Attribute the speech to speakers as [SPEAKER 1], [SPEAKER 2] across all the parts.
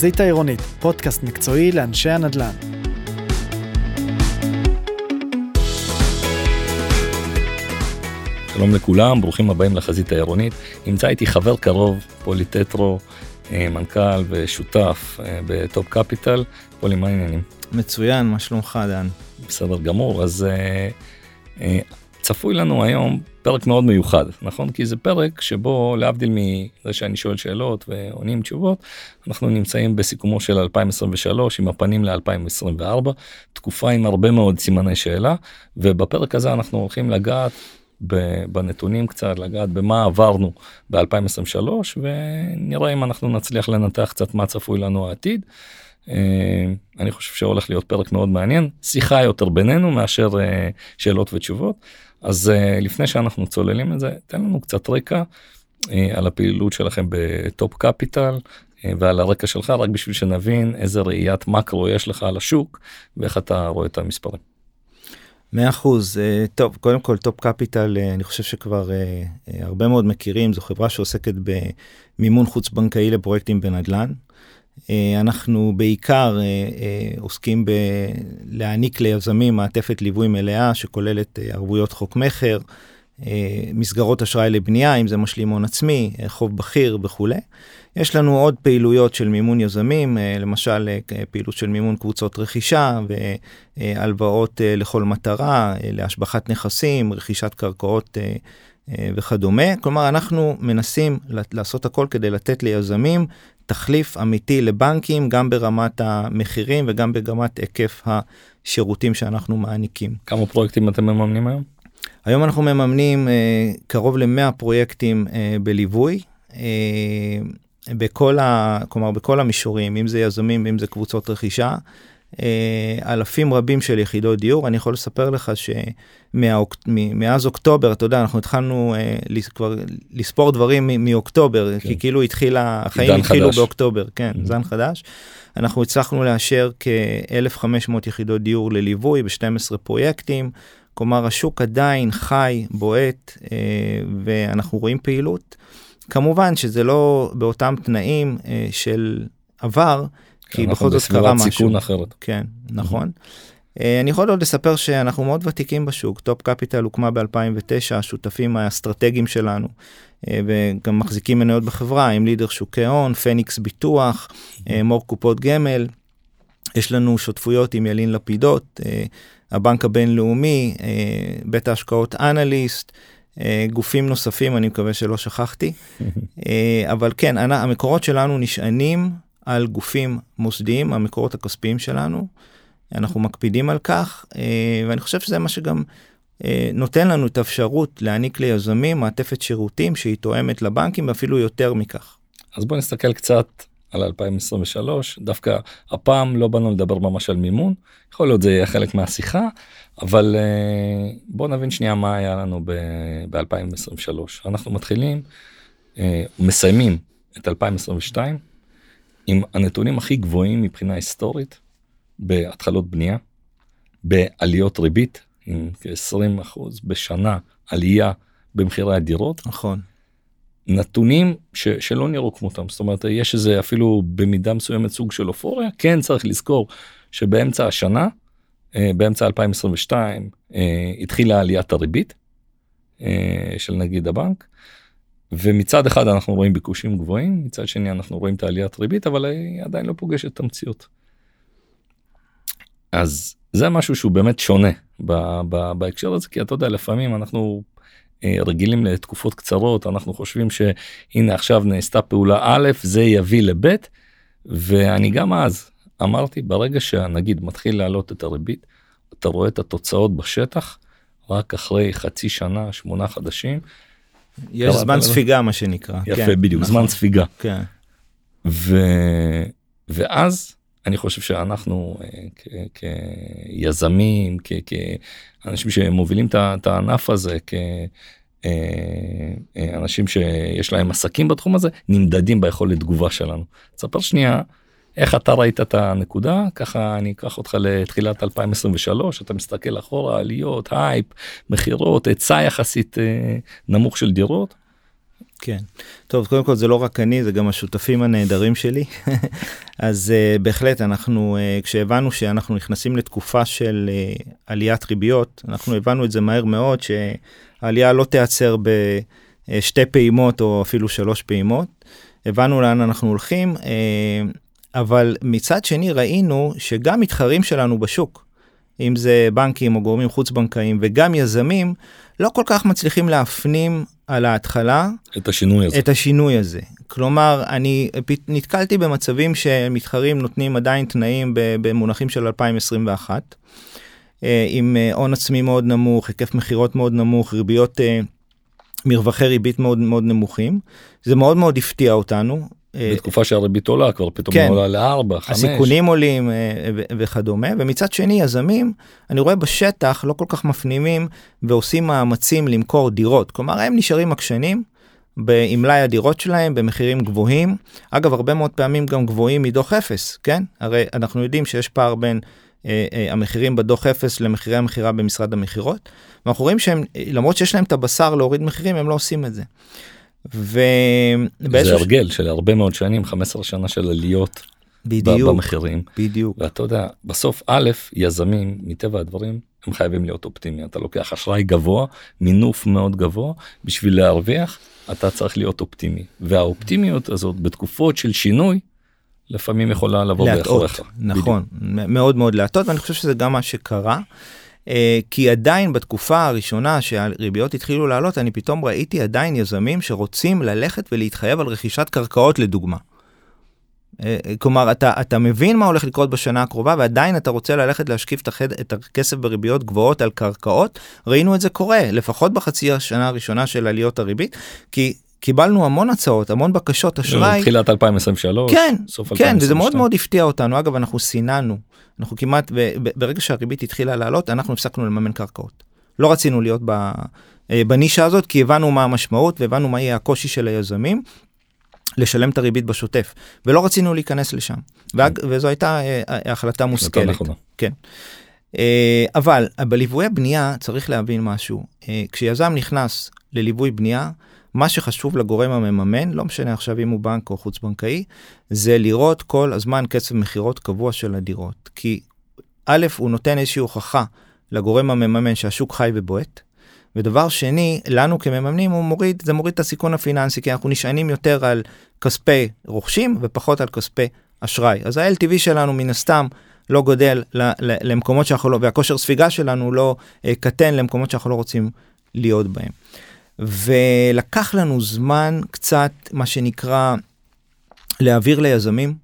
[SPEAKER 1] החזית העירונית, פודקאסט מקצועי לאנשי הנדל"ן.
[SPEAKER 2] שלום לכולם, ברוכים הבאים לחזית העירונית. נמצא איתי חבר קרוב, פולי טטרו, אה, מנכ"ל ושותף אה, בטופ קפיטל. פולי, מה העניינים?
[SPEAKER 3] מצוין, מה שלומך דן?
[SPEAKER 2] בסדר גמור, אז אה, צפוי לנו היום פרק מאוד מיוחד, נכון? כי זה פרק שבו להבדיל מזה שאני שואל שאלות ועונים תשובות, אנחנו נמצאים בסיכומו של 2023 עם הפנים ל-2024, תקופה עם הרבה מאוד סימני שאלה, ובפרק הזה אנחנו הולכים לגעת בנתונים קצת, לגעת במה עברנו ב-2023, ונראה אם אנחנו נצליח לנתח קצת מה צפוי לנו העתיד. אה, אני חושב שהולך להיות פרק מאוד מעניין, שיחה יותר בינינו מאשר אה, שאלות ותשובות. אז uh, לפני שאנחנו צוללים את זה, תן לנו קצת רקע אה, על הפעילות שלכם בטופ קפיטל אה, ועל הרקע שלך, רק בשביל שנבין איזה ראיית מקרו יש לך על השוק ואיך אתה רואה את המספרים.
[SPEAKER 3] מאה אחוז, טוב, קודם כל טופ קפיטל, אני חושב שכבר הרבה מאוד מכירים, זו חברה שעוסקת במימון חוץ בנקאי לפרויקטים בנדל"ן. אה, אנחנו בעיקר אה, אה, עוסקים בלהעניק ליזמים מעטפת ליווי מלאה שכוללת ערבויות חוק מכר, מסגרות אשראי לבנייה, אם זה משלים הון עצמי, חוב בכיר וכולי. יש לנו עוד פעילויות של מימון יזמים, למשל פעילות של מימון קבוצות רכישה והלוואות לכל מטרה, להשבחת נכסים, רכישת קרקעות וכדומה. כלומר, אנחנו מנסים לעשות הכל כדי לתת ליזמים תחליף אמיתי לבנקים, גם ברמת המחירים וגם ברמת היקף השירותים שאנחנו מעניקים.
[SPEAKER 2] כמה פרויקטים אתם מממנים היום?
[SPEAKER 3] היום אנחנו מממנים אה, קרוב ל-100 פרויקטים אה, בליווי. אה, בכל ה... כלומר בכל המישורים, אם זה יזמים, אם זה קבוצות רכישה, אלפים רבים של יחידות דיור. אני יכול לספר לך שמאז אוקטובר, אתה יודע, אנחנו התחלנו אה, כבר לספור דברים מאוקטובר, כן. כי כאילו התחיל, החיים התחילו חדש. באוקטובר, כן, mm-hmm. זן חדש. אנחנו הצלחנו לאשר כ-1,500 יחידות דיור לליווי ב-12 פרויקטים. כלומר, השוק עדיין חי, בועט, אה, ואנחנו רואים פעילות. כמובן שזה לא באותם תנאים אה, של עבר, כי בכל זאת קרה משהו.
[SPEAKER 2] סיכון אחרת.
[SPEAKER 3] כן, נכון. אמ-המ. אני יכול עוד לספר שאנחנו מאוד ותיקים בשוק, טופ קפיטל הוקמה ב-2009, השותפים האסטרטגיים שלנו, אה, וגם מחזיקים מניות בחברה, הם לידר שוקי הון, פניקס ביטוח, אמ-המ. מור קופות גמל. יש לנו שותפויות עם ילין לפידות, הבנק הבינלאומי, בית ההשקעות אנליסט, גופים נוספים, אני מקווה שלא שכחתי. אבל כן, המקורות שלנו נשענים על גופים מוסדיים, המקורות הכספיים שלנו. אנחנו מקפידים על כך, אה, ואני חושב שזה מה שגם אה, נותן לנו את האפשרות להעניק ליזמים מעטפת שירותים שהיא תואמת לבנקים, ואפילו יותר מכך.
[SPEAKER 2] אז בוא נסתכל קצת על 2023, דווקא הפעם לא באנו לדבר ממש על מימון, יכול להיות זה יהיה חלק מהשיחה, אבל אה, בוא נבין שנייה מה היה לנו ב-2023. אנחנו מתחילים, מסיימים את 2022, עם הנתונים הכי גבוהים מבחינה היסטורית בהתחלות בנייה, בעליות ריבית, עם כ-20% בשנה עלייה במחירי הדירות.
[SPEAKER 3] נכון.
[SPEAKER 2] נתונים ש, שלא נראו כמותם, זאת אומרת יש איזה אפילו במידה מסוימת סוג של אופוריה, כן צריך לזכור שבאמצע השנה, אה, באמצע 2022, אה, התחילה עליית הריבית אה, של נגיד הבנק, ומצד אחד אנחנו רואים ביקושים גבוהים, מצד שני אנחנו רואים את העליית ריבית, אבל היא עדיין לא פוגשת את המציאות. אז זה משהו שהוא באמת שונה ב- ב- בהקשר הזה, כי אתה יודע, לפעמים אנחנו אה, רגילים לתקופות קצרות, אנחנו חושבים שהנה עכשיו נעשתה פעולה א', זה יביא לב', ואני גם אז אמרתי, ברגע שהנגיד מתחיל להעלות את הריבית, אתה רואה את התוצאות בשטח, רק אחרי חצי שנה, שמונה חודשים,
[SPEAKER 3] יש זמן ספיגה מה שנקרא.
[SPEAKER 2] יפה כן, בדיוק נכון. זמן ספיגה.
[SPEAKER 3] כן.
[SPEAKER 2] ו... ואז אני חושב שאנחנו אה, כ... כיזמים כאנשים שמובילים את הענף הזה כאנשים אה, אה, שיש להם עסקים בתחום הזה נמדדים ביכולת תגובה שלנו. תספר שנייה איך אתה ראית את הנקודה ככה אני אקח אותך לתחילת 2023 אתה מסתכל אחורה עליות הייפ מכירות היצע יחסית אה, נמוך של דירות.
[SPEAKER 3] כן. טוב, קודם כל זה לא רק אני, זה גם השותפים הנהדרים שלי. אז uh, בהחלט אנחנו, uh, כשהבנו שאנחנו נכנסים לתקופה של uh, עליית ריביות, אנחנו הבנו את זה מהר מאוד, שהעלייה לא תיעצר בשתי פעימות או אפילו שלוש פעימות. הבנו לאן אנחנו הולכים, uh, אבל מצד שני ראינו שגם מתחרים שלנו בשוק, אם זה בנקים או גורמים חוץ בנקאיים וגם יזמים, לא כל כך מצליחים להפנים על ההתחלה
[SPEAKER 2] את השינוי הזה.
[SPEAKER 3] את השינוי הזה. כלומר, אני נתקלתי במצבים שמתחרים נותנים עדיין תנאים במונחים של 2021, אה, עם אה, הון עצמי מאוד נמוך, היקף מכירות מאוד נמוך, ריביות, אה, מרווחי ריבית מאוד מאוד נמוכים. זה מאוד מאוד הפתיע אותנו.
[SPEAKER 2] אה, בתקופה שהריבית עולה כבר פתאום כן, עולה לארבע, חמש.
[SPEAKER 3] הסיכונים עולים אה, וכדומה, ומצד שני יזמים, אני רואה בשטח לא כל כך מפנימים ועושים מאמצים למכור דירות, כלומר הם נשארים עקשנים. עם מלאי הדירות שלהם במחירים גבוהים, אגב הרבה מאוד פעמים גם גבוהים מדוח אפס, כן? הרי אנחנו יודעים שיש פער בין אה, אה, המחירים בדוח אפס למחירי המכירה במשרד המכירות, ואנחנו רואים שהם, למרות שיש להם את הבשר להוריד מחירים, הם לא עושים את זה.
[SPEAKER 2] ו... זה הרגל של הרבה מאוד שנים 15 שנה של עליות
[SPEAKER 3] בדיוק
[SPEAKER 2] במחירים
[SPEAKER 3] בדיוק
[SPEAKER 2] ואתה יודע בסוף א' יזמים מטבע הדברים הם חייבים להיות אופטימי אתה לוקח אשראי גבוה מינוף מאוד גבוה בשביל להרוויח אתה צריך להיות אופטימי והאופטימיות הזאת בתקופות של שינוי לפעמים יכולה לבוא
[SPEAKER 3] באחוריך. נכון בדיוק. מאוד מאוד להטות ואני חושב שזה גם מה שקרה. אה, כי עדיין בתקופה הראשונה שהריביות התחילו לעלות, אני פתאום ראיתי עדיין יזמים שרוצים ללכת ולהתחייב על רכישת קרקעות לדוגמה. אה, כלומר, אתה, אתה מבין מה הולך לקרות בשנה הקרובה, ועדיין אתה רוצה ללכת להשקיף את, החד, את הכסף בריביות גבוהות על קרקעות. ראינו את זה קורה, לפחות בחצי השנה הראשונה של עליות הריבית, כי קיבלנו המון הצעות, המון בקשות אשראי.
[SPEAKER 2] תחילת 2023,
[SPEAKER 3] כן, סוף 2022. כן, וזה מאוד מאוד הפתיע אותנו. אגב, אנחנו סיננו, אנחנו כמעט, ברגע שהריבית התחילה לעלות, אנחנו הפסקנו לממן קרקעות. לא רצינו להיות אה, בנישה הזאת, כי הבנו מה המשמעות והבנו מה יהיה הקושי של היזמים. לשלם את הריבית בשוטף ולא רצינו להיכנס לשם והג... כן. וזו הייתה אה, החלטה מושכלת. כן. אה, אבל בליווי הבנייה צריך להבין משהו כשיזם נכנס לליווי בנייה מה שחשוב לגורם המממן, לא משנה עכשיו אם הוא בנק או חוץ בנקאי, זה לראות כל הזמן קצב מכירות קבוע של הדירות. כי א', הוא נותן איזושהי הוכחה לגורם המממן שהשוק חי ובועט. ודבר שני, לנו כמממנים הוא מוריד, זה מוריד את הסיכון הפיננסי, כי אנחנו נשענים יותר על כספי רוכשים ופחות על כספי אשראי. אז ה-LTV שלנו מן הסתם לא גודל למקומות שאנחנו לא, והכושר ספיגה שלנו לא אה, קטן למקומות שאנחנו לא רוצים להיות בהם. ולקח לנו זמן קצת, מה שנקרא, להעביר ליזמים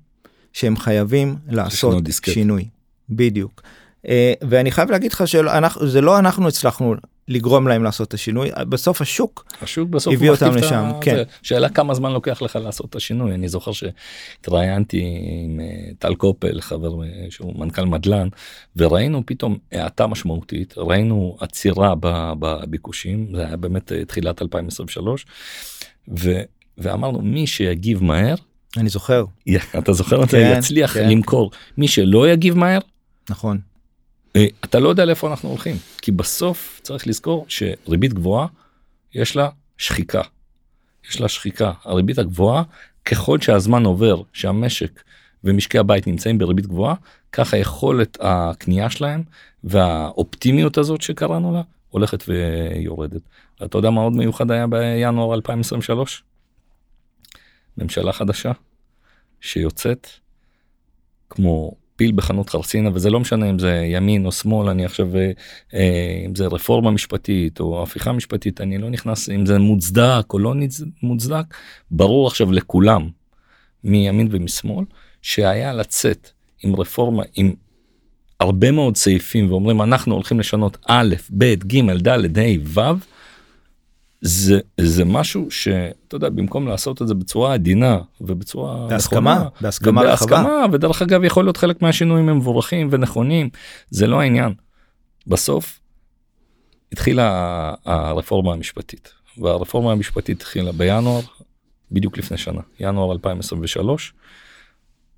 [SPEAKER 3] שהם חייבים לעשות שינוי. בדיוק. Uh, ואני חייב להגיד לך שזה לא אנחנו הצלחנו לגרום להם לעשות את השינוי. בסוף השוק
[SPEAKER 2] השוק בסוף
[SPEAKER 3] הביא אותם לשם כן.
[SPEAKER 2] שאלה כמה זמן לוקח לך לעשות את השינוי. אני זוכר שהתראיינתי עם אה, טל קופל חבר אה, שהוא מנכ"ל מדלן וראינו פתאום האטה משמעותית. ראינו עצירה בביקושים זה היה באמת אה, תחילת 2023 ו, ואמרנו מי שיגיב מהר
[SPEAKER 3] אני זוכר.
[SPEAKER 2] אתה זוכר? את זה כן, יצליח כן. למכור. מי שלא יגיב מהר
[SPEAKER 3] נכון
[SPEAKER 2] אתה לא יודע לאיפה אנחנו הולכים כי בסוף צריך לזכור שריבית גבוהה יש לה שחיקה. יש לה שחיקה הריבית הגבוהה ככל שהזמן עובר שהמשק ומשקי הבית נמצאים בריבית גבוהה ככה יכולת הקנייה שלהם והאופטימיות הזאת שקראנו לה הולכת ויורדת. אתה יודע מה עוד מיוחד היה בינואר 2023? ממשלה חדשה שיוצאת כמו פיל בחנות חרסינה וזה לא משנה אם זה ימין או שמאל אני עכשיו אה, אה, אם זה רפורמה משפטית או הפיכה משפטית אני לא נכנס אם זה מוצדק או לא מוצדק ברור עכשיו לכולם מימין ומשמאל שהיה לצאת עם רפורמה עם הרבה מאוד סעיפים ואומרים אנחנו הולכים לשנות א' ב' ג' ד' ה' ו' זה זה משהו שאתה יודע במקום לעשות את זה בצורה עדינה ובצורה
[SPEAKER 3] בהסכמה נכונה, בהסכמה
[SPEAKER 2] רחבה ודרך אגב יכול להיות חלק מהשינויים הם מבורכים ונכונים זה לא העניין. בסוף התחילה הרפורמה המשפטית והרפורמה המשפטית התחילה בינואר בדיוק לפני שנה ינואר 2023.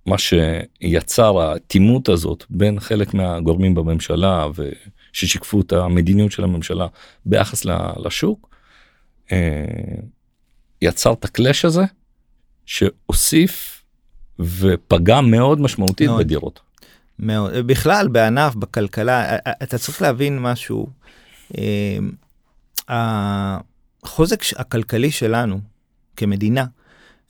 [SPEAKER 2] מה שיצר האטימות הזאת בין חלק מהגורמים בממשלה וששיקפו את המדיניות של הממשלה ביחס לשוק יצר את הקלאש הזה שהוסיף ופגע מאוד משמעותית
[SPEAKER 3] מאוד.
[SPEAKER 2] בדירות.
[SPEAKER 3] מאוד. בכלל בענף, בכלכלה, אתה צריך להבין משהו. אה, החוזק הכלכלי שלנו כמדינה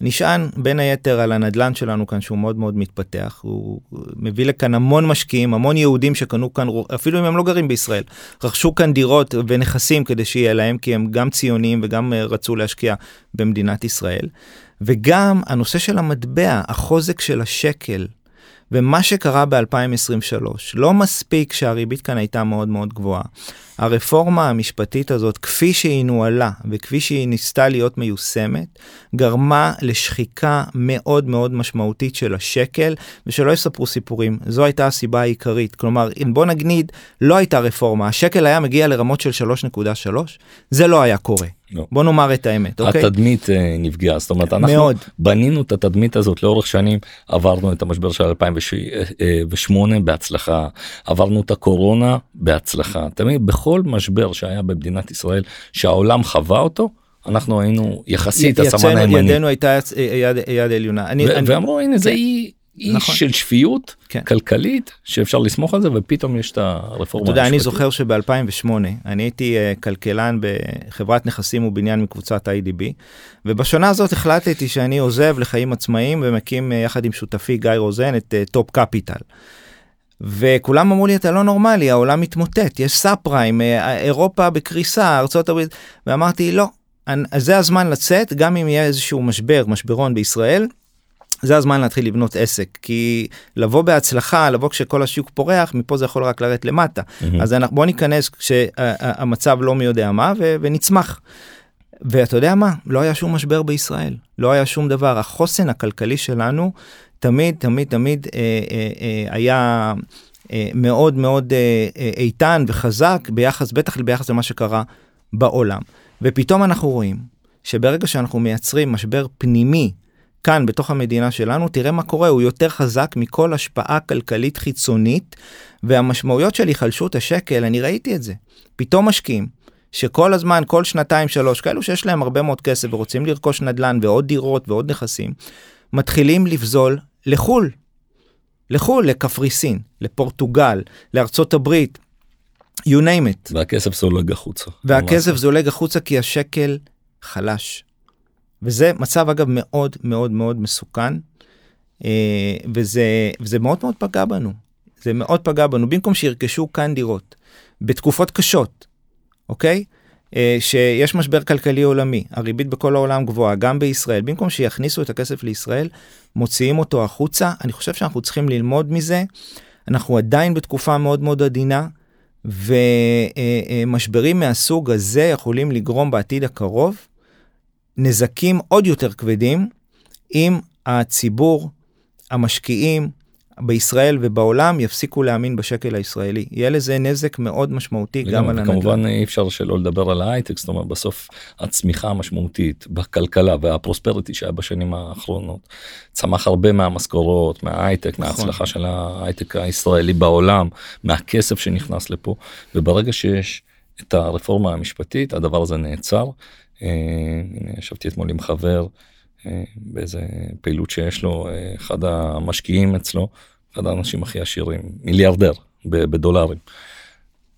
[SPEAKER 3] נשען בין היתר על הנדלן שלנו כאן שהוא מאוד מאוד מתפתח הוא מביא לכאן המון משקיעים המון יהודים שקנו כאן אפילו אם הם לא גרים בישראל רכשו כאן דירות ונכסים כדי שיהיה להם כי הם גם ציונים וגם אה, רצו להשקיע במדינת ישראל וגם הנושא של המטבע החוזק של השקל ומה שקרה ב-2023 לא מספיק שהריבית כאן הייתה מאוד מאוד גבוהה. הרפורמה המשפטית הזאת, כפי שהיא נוהלה וכפי שהיא ניסתה להיות מיושמת, גרמה לשחיקה מאוד מאוד משמעותית של השקל, ושלא יספרו סיפורים, זו הייתה הסיבה העיקרית. כלומר, אם בוא נגיד, לא הייתה רפורמה, השקל היה מגיע לרמות של 3.3, זה לא היה קורה. לא. בוא נאמר את האמת,
[SPEAKER 2] אוקיי? התדמית אה, נפגעה, זאת אומרת, אנחנו מאוד. בנינו את התדמית הזאת לאורך שנים, עברנו את המשבר של 2008 בהצלחה, עברנו את הקורונה בהצלחה, תמיד בכל משבר שהיה במדינת ישראל, שהעולם חווה אותו, אנחנו היינו יחסית הסמן הימני.
[SPEAKER 3] ידנו הייתה יד, יד עליונה.
[SPEAKER 2] אני, ו- אני, ואמרו הנה זה אי, אי נכון. של שפיות כן. כלכלית שאפשר לסמוך על זה ופתאום יש את הרפורמה.
[SPEAKER 3] אתה יודע אני זוכר שב2008 אני הייתי אה, כלכלן בחברת נכסים ובניין מקבוצת IDB ובשנה הזאת החלטתי שאני עוזב לחיים עצמאיים ומקים אה, יחד עם שותפי גיא רוזן את טופ אה, קפיטל. וכולם אמרו לי אתה לא נורמלי העולם מתמוטט יש סאב פריים אירופה בקריסה ארצות הברית ואמרתי לא זה הזמן לצאת גם אם יהיה איזשהו משבר משברון בישראל. זה הזמן להתחיל לבנות עסק כי לבוא בהצלחה לבוא כשכל השוק פורח מפה זה יכול רק לרדת למטה אמ-המ. אז אנחנו בוא ניכנס כשהמצב לא מי יודע מה ו- ונצמח. ואתה יודע מה לא היה שום משבר בישראל לא היה שום דבר החוסן הכלכלי שלנו תמיד תמיד תמיד אה, אה, אה, היה אה, מאוד מאוד אה, אה, איתן וחזק ביחס בטח ביחס למה שקרה בעולם. ופתאום אנחנו רואים שברגע שאנחנו מייצרים משבר פנימי כאן בתוך המדינה שלנו תראה מה קורה הוא יותר חזק מכל השפעה כלכלית חיצונית והמשמעויות של היחלשות השקל אני ראיתי את זה פתאום משקיעים שכל הזמן כל שנתיים שלוש כאלו שיש להם הרבה מאוד כסף ורוצים לרכוש נדל"ן ועוד דירות ועוד נכסים מתחילים לבזול לחו"ל. לחו"ל, לקפריסין, לפורטוגל, לארצות הברית, you name it.
[SPEAKER 2] והכסף זולג החוצה.
[SPEAKER 3] והכסף זולג החוצה כי השקל חלש. וזה מצב אגב מאוד מאוד מאוד מסוכן, אה, וזה, וזה מאוד מאוד פגע בנו. זה מאוד פגע בנו, במקום שירכשו כאן דירות, בתקופות קשות, אוקיי? שיש משבר כלכלי עולמי, הריבית בכל העולם גבוהה, גם בישראל, במקום שיכניסו את הכסף לישראל, מוציאים אותו החוצה. אני חושב שאנחנו צריכים ללמוד מזה. אנחנו עדיין בתקופה מאוד מאוד עדינה, ומשברים מהסוג הזה יכולים לגרום בעתיד הקרוב נזקים עוד יותר כבדים אם הציבור, המשקיעים, בישראל ובעולם יפסיקו להאמין בשקל הישראלי יהיה לזה נזק מאוד משמעותי גם על
[SPEAKER 2] הנדל"ן. כמובן אי אפשר שלא לדבר על ההייטק זאת אומרת בסוף הצמיחה המשמעותית בכלכלה והפרוספריטי שהיה בשנים האחרונות צמח הרבה מהמשכורות מההייטק נכון. מההצלחה של ההייטק הישראלי בעולם מהכסף שנכנס לפה וברגע שיש את הרפורמה המשפטית הדבר הזה נעצר. אה, ישבתי אתמול עם חבר. אה, באיזה פעילות שיש לו אה, אחד המשקיעים אצלו אחד האנשים הכי עשירים מיליארדר בדולרים.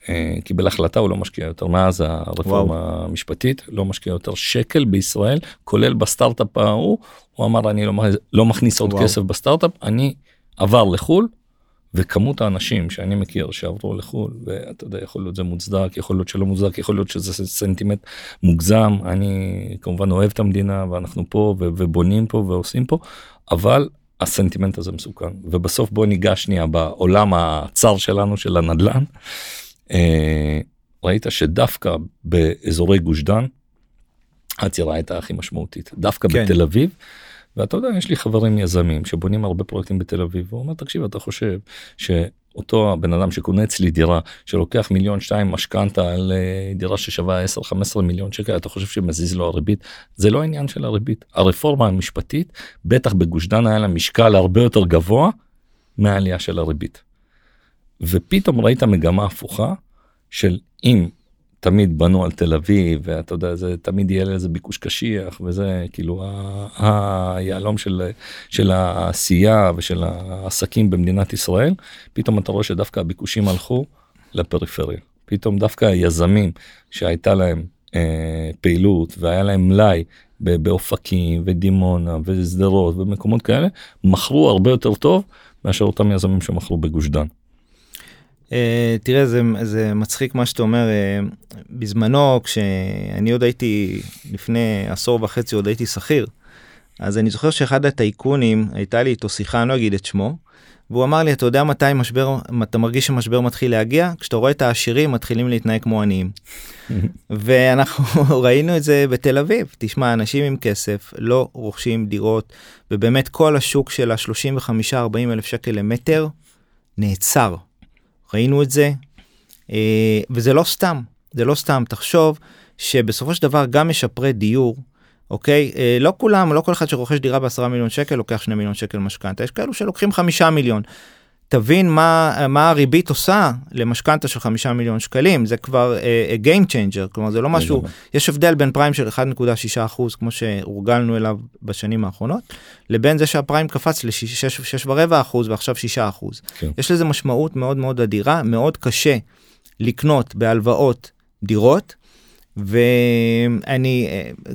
[SPEAKER 2] אה, קיבל החלטה הוא לא משקיע יותר מאז הרפורמה וואו. המשפטית לא משקיע יותר שקל בישראל כולל בסטארט-אפ ההוא הוא אמר אני לא, לא מכניס עוד וואו. כסף בסטארט-אפ אני עבר לחו"ל וכמות האנשים שאני מכיר שעברו לחו"ל ואתה יודע יכול להיות זה מוצדק יכול להיות שלא מוצדק יכול להיות שזה סנטימנט מוגזם אני כמובן אוהב את המדינה ואנחנו פה ובונים פה ועושים פה אבל הסנטימנט הזה מסוכן ובסוף בוא ניגש שנייה בעולם הצר שלנו של הנדל"ן. אה, ראית שדווקא באזורי גוש דן העצירה הייתה הכי משמעותית דווקא כן. בתל אביב. ואתה יודע יש לי חברים יזמים שבונים הרבה פרויקטים בתל אביב והוא אומר תקשיב אתה חושב שאותו הבן אדם שקונה אצלי דירה שלוקח מיליון שתיים משכנתה על אה, דירה ששווה 10 15 מיליון שקל אתה חושב שמזיז לו הריבית זה לא העניין של הריבית הרפורמה המשפטית בטח בגוש דן היה לה משקל הרבה יותר גבוה מהעלייה של הריבית. ופתאום ראית מגמה הפוכה של אם תמיד בנו על תל אביב ואתה יודע זה תמיד יהיה לזה ביקוש קשיח וזה כאילו היהלום של של העשייה ושל העסקים במדינת ישראל פתאום אתה רואה שדווקא הביקושים הלכו לפריפריה פתאום דווקא היזמים שהייתה להם אה, פעילות והיה להם מלאי באופקים ודימונה ושדרות ומקומות כאלה מכרו הרבה יותר טוב מאשר אותם יזמים שמכרו בגוש דן.
[SPEAKER 3] Uh, תראה זה, זה מצחיק מה שאתה אומר uh, בזמנו כשאני עוד הייתי לפני עשור וחצי עוד הייתי שכיר אז אני זוכר שאחד הטייקונים הייתה לי איתו שיחה אני לא אגיד את שמו והוא אמר לי אתה יודע מתי משבר אתה מרגיש שמשבר מתחיל להגיע כשאתה רואה את העשירים מתחילים להתנהג כמו עניים. ואנחנו ראינו את זה בתל אביב תשמע אנשים עם כסף לא רוכשים דירות ובאמת כל השוק של ה-35-40 אלף שקל למטר נעצר. ראינו את זה אה, וזה לא סתם זה לא סתם. תחשוב שבסופו של דבר גם משפרי דיור אוקיי? אה, לא כולם לא כל אחד שרוכש דירה בעשרה מיליון שקל לוקח שני מיליון שקל משכנתה. יש כאלו שלוקחים חמישה מיליון. תבין מה מה הריבית עושה למשכנתה של חמישה מיליון שקלים זה כבר uh, game changer כלומר זה לא משהו יש הבדל בין פריים של 1.6 אחוז כמו שהורגלנו אליו בשנים האחרונות לבין זה שהפריים קפץ ל-6 ורבע אחוז ועכשיו 6 אחוז כן. יש לזה משמעות מאוד מאוד אדירה מאוד קשה לקנות בהלוואות דירות ואני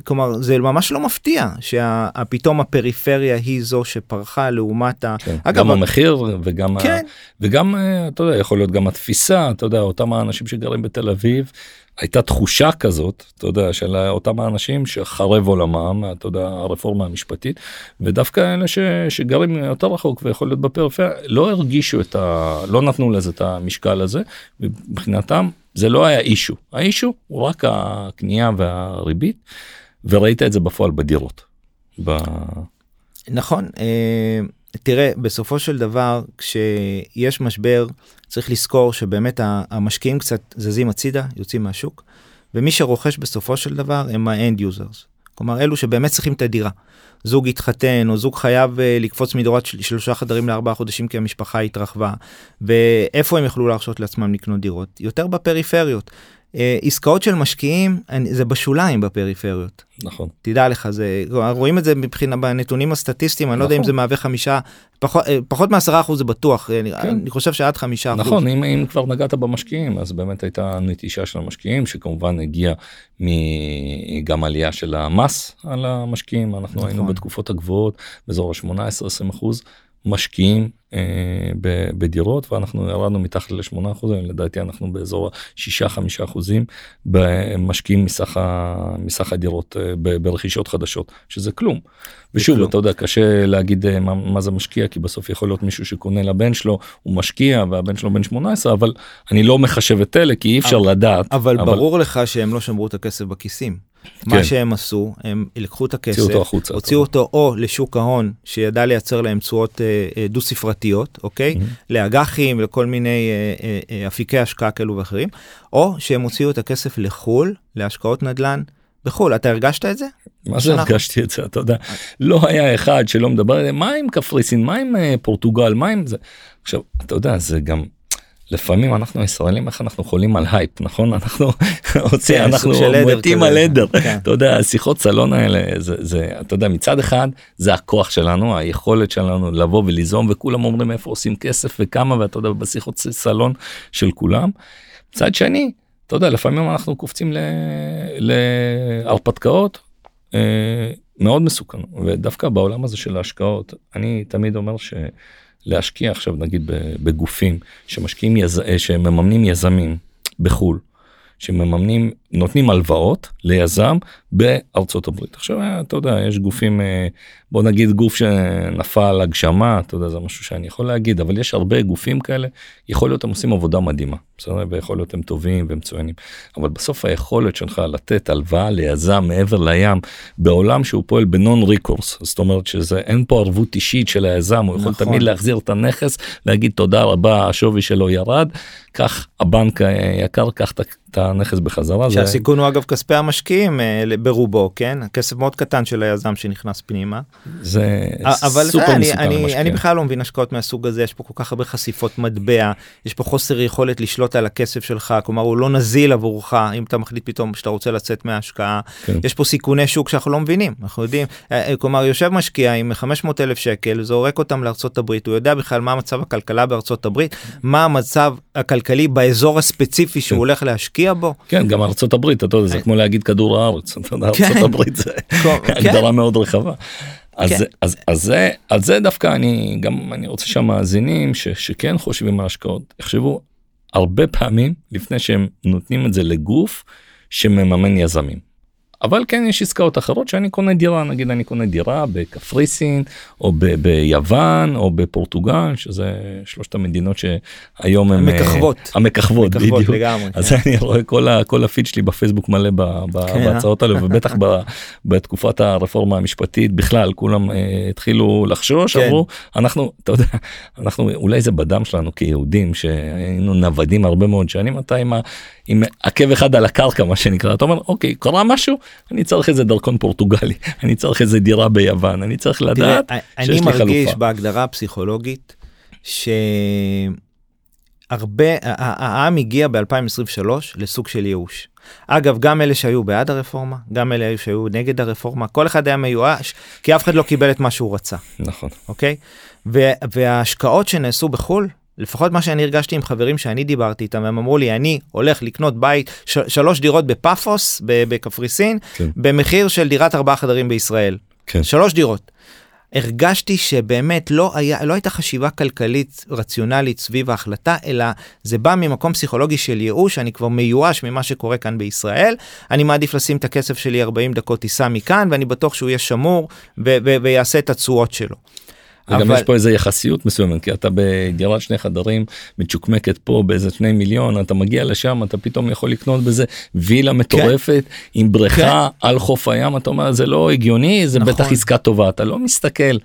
[SPEAKER 3] כלומר זה ממש לא מפתיע שפתאום הפריפריה היא זו שפרחה לעומת ה...
[SPEAKER 2] כן, אגב, גם המחיר וגם כן. ה... וגם אתה יודע יכול להיות גם התפיסה אתה יודע אותם האנשים שגרים בתל אביב הייתה תחושה כזאת אתה יודע של אותם האנשים שחרב עולמם אתה יודע הרפורמה המשפטית ודווקא אלה ש, שגרים יותר רחוק ויכול להיות בפריפריה לא הרגישו את ה... לא נתנו לזה את המשקל הזה מבחינתם זה לא היה אישו האישו הוא רק הקנייה והריבית וראית את זה בפועל בדירות. ב...
[SPEAKER 3] נכון אה, תראה בסופו של דבר כשיש משבר צריך לזכור שבאמת המשקיעים קצת זזים הצידה יוצאים מהשוק ומי שרוכש בסופו של דבר הם ה end users כלומר אלו שבאמת צריכים את הדירה. זוג התחתן או זוג חייב אה, לקפוץ מדירת של שלושה חדרים לארבעה חדרים כי המשפחה התרחבה ואיפה הם יכלו להרשות לעצמם לקנות דירות יותר בפריפריות. אה, עסקאות של משקיעים זה בשוליים בפריפריות.
[SPEAKER 2] נכון.
[SPEAKER 3] תדע לך זה רואים את זה מבחינה בנתונים הסטטיסטיים אני לא יודע אם נכון. זה מהווה חמישה פחות אה, פחות מעשרה אחוז זה בטוח כן. אני חושב שעד חמישה
[SPEAKER 2] אחוז. נכון אם, אם כבר נגעת במשקיעים אז באמת הייתה נטישה של המשקיעים שכמשכומן הגיעה גם עלייה של המס על המשקיעים אנחנו נכון. היינו בתקופות הגבוהות באזור ה-18-20 אחוז משקיעים אה, בדירות ואנחנו ירדנו מתחת ל-8 אחוזים לדעתי אנחנו באזור 6-5 אחוזים משקיעים מסך, מסך הדירות אה, ברכישות חדשות שזה כלום. ושוב כלום. אתה יודע קשה להגיד אה, מה, מה זה משקיע כי בסוף יכול להיות מישהו שקונה לבן שלו הוא משקיע והבן שלו בן 18 אבל אני לא מחשב את אלה כי אי אפשר
[SPEAKER 3] אבל,
[SPEAKER 2] לדעת.
[SPEAKER 3] אבל, אבל ברור לך שהם לא שמרו את הכסף בכיסים. כן. מה שהם עשו הם לקחו את הכסף
[SPEAKER 2] הוציאו אותו החוצה
[SPEAKER 3] הוציאו אותו או לשוק ההון שידע לייצר להם תשואות אה, אה, דו ספרתיות אוקיי? Mm-hmm. לאג"חים לכל מיני אה, אפיקי השקעה כאלו ואחרים או שהם הוציאו את הכסף לחו"ל להשקעות נדל"ן בחו"ל. אתה הרגשת את זה?
[SPEAKER 2] מה זה הרגשתי את זה? אתה יודע לא היה אחד שלא מדבר מה עם קפריסין? מה עם פורטוגל? מה עם זה? עכשיו אתה יודע זה גם לפעמים אנחנו ישראלים איך אנחנו חולים על הייפ נכון אנחנו רוצים כן, אנחנו מתים על עדר כן. אתה יודע השיחות סלון האלה זה זה אתה יודע מצד אחד זה הכוח שלנו היכולת שלנו לבוא וליזום וכולם אומרים איפה עושים כסף וכמה ואתה יודע בשיחות סלון של כולם. מצד שני אתה יודע לפעמים אנחנו קופצים להרפתקאות אה, מאוד מסוכנות ודווקא בעולם הזה של ההשקעות אני תמיד אומר ש... להשקיע עכשיו נגיד בגופים שמשקיעים יז... שמממנים יזמים בחו"ל שמממנים נותנים הלוואות ליזם בארצות הברית עכשיו אתה יודע יש גופים אה, בוא נגיד גוף שנפל הגשמה אתה יודע זה משהו שאני יכול להגיד אבל יש הרבה גופים כאלה יכול להיות הם עושים עבודה מדהימה בסדר ויכול להיות הם טובים ומצוינים אבל בסוף היכולת שלך לתת הלוואה ליזם מעבר לים בעולם שהוא פועל בנון ריקורס זאת אומרת שזה אין פה ערבות אישית של היזם הוא יכול נכון. תמיד להחזיר את הנכס להגיד תודה רבה השווי שלו ירד קח הבנק יקר קח את הנכס בחזרה.
[SPEAKER 3] זה... שהסיכון הוא אגב כספי המשקיעים אה, ברובו כן הכסף מאוד קטן של היזם שנכנס פנימה.
[SPEAKER 2] זה
[SPEAKER 3] אבל
[SPEAKER 2] סופר
[SPEAKER 3] אני,
[SPEAKER 2] מסוכן
[SPEAKER 3] אני,
[SPEAKER 2] למשקיע.
[SPEAKER 3] אני בכלל לא מבין השקעות מהסוג הזה יש פה כל כך הרבה חשיפות מטבע יש פה חוסר יכולת לשלוט על הכסף שלך כלומר הוא לא נזיל עבורך אם אתה מחליט פתאום שאתה רוצה לצאת מההשקעה
[SPEAKER 2] כן.
[SPEAKER 3] יש פה סיכוני שוק שאנחנו לא מבינים אנחנו יודעים אה, אה, כלומר יושב משקיע עם 500 אלף שקל זורק אותם לארצות הברית הוא יודע בכלל מה מצב הכלכלה בארצות הברית מה המצב הכלכלי באזור הספציפי שהוא
[SPEAKER 2] כן.
[SPEAKER 3] הולך להשקיע בו.
[SPEAKER 2] כן גם ארצות הברית אתה יודע זה כמו להגיד כדור הארץ
[SPEAKER 3] כן.
[SPEAKER 2] ארצות הברית זה
[SPEAKER 3] כן.
[SPEAKER 2] הגדרה מאוד רחבה. אז,
[SPEAKER 3] כן.
[SPEAKER 2] זה- אז, אז זה על זה דווקא אני גם אני רוצה שהמאזינים ש, שכן חושבים על השקעות יחשבו הרבה פעמים לפני שהם נותנים את זה לגוף שמממן יזמים. אבל כן יש עסקאות אחרות שאני קונה דירה נגיד אני קונה דירה בקפריסין או ב- ביוון או בפורטוגל שזה שלושת המדינות שהיום הם אה,
[SPEAKER 3] מככבות.
[SPEAKER 2] המככבות
[SPEAKER 3] מככבות
[SPEAKER 2] בדיוק.
[SPEAKER 3] לגמרי.
[SPEAKER 2] אז
[SPEAKER 3] כן.
[SPEAKER 2] אני רואה כל, ה, כל הפיד שלי בפייסבוק מלא ב, ב,
[SPEAKER 3] כן,
[SPEAKER 2] בהצעות האלה ובטח ב, בתקופת הרפורמה המשפטית בכלל כולם אה, התחילו לחשוש
[SPEAKER 3] כן.
[SPEAKER 2] אמרו אנחנו אתה יודע אנחנו אולי זה בדם שלנו כיהודים שהיינו נוודים הרבה מאוד שנים אתה עם, ה, עם עקב אחד על הקרקע מה שנקרא אתה אומר אוקיי קרה משהו אני צריך איזה דרכון פורטוגלי אני צריך איזה דירה ביוון אני צריך לדעת
[SPEAKER 3] תראה,
[SPEAKER 2] שיש
[SPEAKER 3] אני
[SPEAKER 2] לי
[SPEAKER 3] מרגיש
[SPEAKER 2] חלופה.
[SPEAKER 3] בהגדרה הפסיכולוגית שהרבה, העם הגיע ב-2023 לסוג של ייאוש. אגב, גם אלה שהיו בעד הרפורמה, גם אלה שהיו נגד הרפורמה, כל אחד היה מיואש, כי אף אחד לא קיבל את מה שהוא רצה,
[SPEAKER 2] נכון
[SPEAKER 3] אוקיי? וההשקעות שנעשו בחו"ל, לפחות מה שאני הרגשתי עם חברים שאני דיברתי איתם, הם אמרו לי, אני הולך לקנות בית, ש- שלוש דירות בפאפוס, בקפריסין,
[SPEAKER 2] כן.
[SPEAKER 3] במחיר של דירת ארבעה חדרים בישראל.
[SPEAKER 2] כן
[SPEAKER 3] שלוש דירות. הרגשתי שבאמת לא היה לא הייתה חשיבה כלכלית רציונלית סביב ההחלטה אלא זה בא ממקום פסיכולוגי של ייאוש אני כבר מיואש ממה שקורה כאן בישראל אני מעדיף לשים את הכסף שלי 40 דקות טיסה מכאן ואני בטוח שהוא יהיה שמור ו- ו- ויעשה את התשואות שלו.
[SPEAKER 2] וגם
[SPEAKER 3] אבל-
[SPEAKER 2] יש פה איזה יחסיות מסוימת כי אתה בדירת שני חדרים מצ'וקמקת פה באיזה שני מיליון אתה מגיע לשם אתה פתאום יכול לקנות בזה וילה מטורפת עם בריכה על חוף הים אתה אומר זה לא הגיוני זה
[SPEAKER 3] נכון.
[SPEAKER 2] בטח עסקה טובה. אתה לא מסתכל.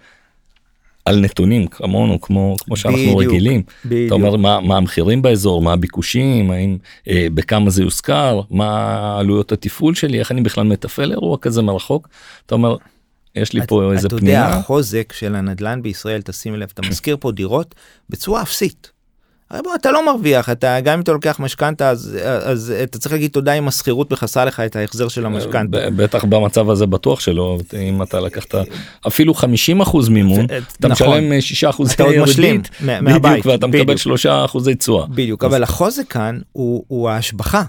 [SPEAKER 2] על נתונים כמונו כמו כמו שאנחנו
[SPEAKER 3] בדיוק,
[SPEAKER 2] רגילים.
[SPEAKER 3] בדיוק.
[SPEAKER 2] אתה אומר מה, מה המחירים באזור? מה הביקושים? האם אה, בכמה זה יושכר מה עלויות התפעול שלי? איך אני בכלל מתפעל אירוע כזה מרחוק? אתה אומר יש לי פה איזה
[SPEAKER 3] אתה יודע
[SPEAKER 2] פנייה
[SPEAKER 3] החוזק של הנדלן בישראל תשים לב אתה מזכיר פה דירות בצורה אפסית. הרי בוא אתה לא מרוויח אתה גם אם אתה לוקח משכנתה אז, אז אתה צריך להגיד תודה אם השכירות מכסה לך את ההחזר של המשכנתה.
[SPEAKER 2] בטח במצב הזה בטוח שלא אם אתה לקחת אפילו 50 אחוז מימון
[SPEAKER 3] ו-
[SPEAKER 2] אתה
[SPEAKER 3] נכון.
[SPEAKER 2] משלם 6 אחוזי
[SPEAKER 3] אתה עוד משלים מהבית,
[SPEAKER 2] בדיוק ואתה מקבל
[SPEAKER 3] בדיוק.
[SPEAKER 2] 3 אחוזי תשואה.
[SPEAKER 3] בדיוק,
[SPEAKER 2] אז-
[SPEAKER 3] אבל החוזק כאן הוא, הוא ההשבחה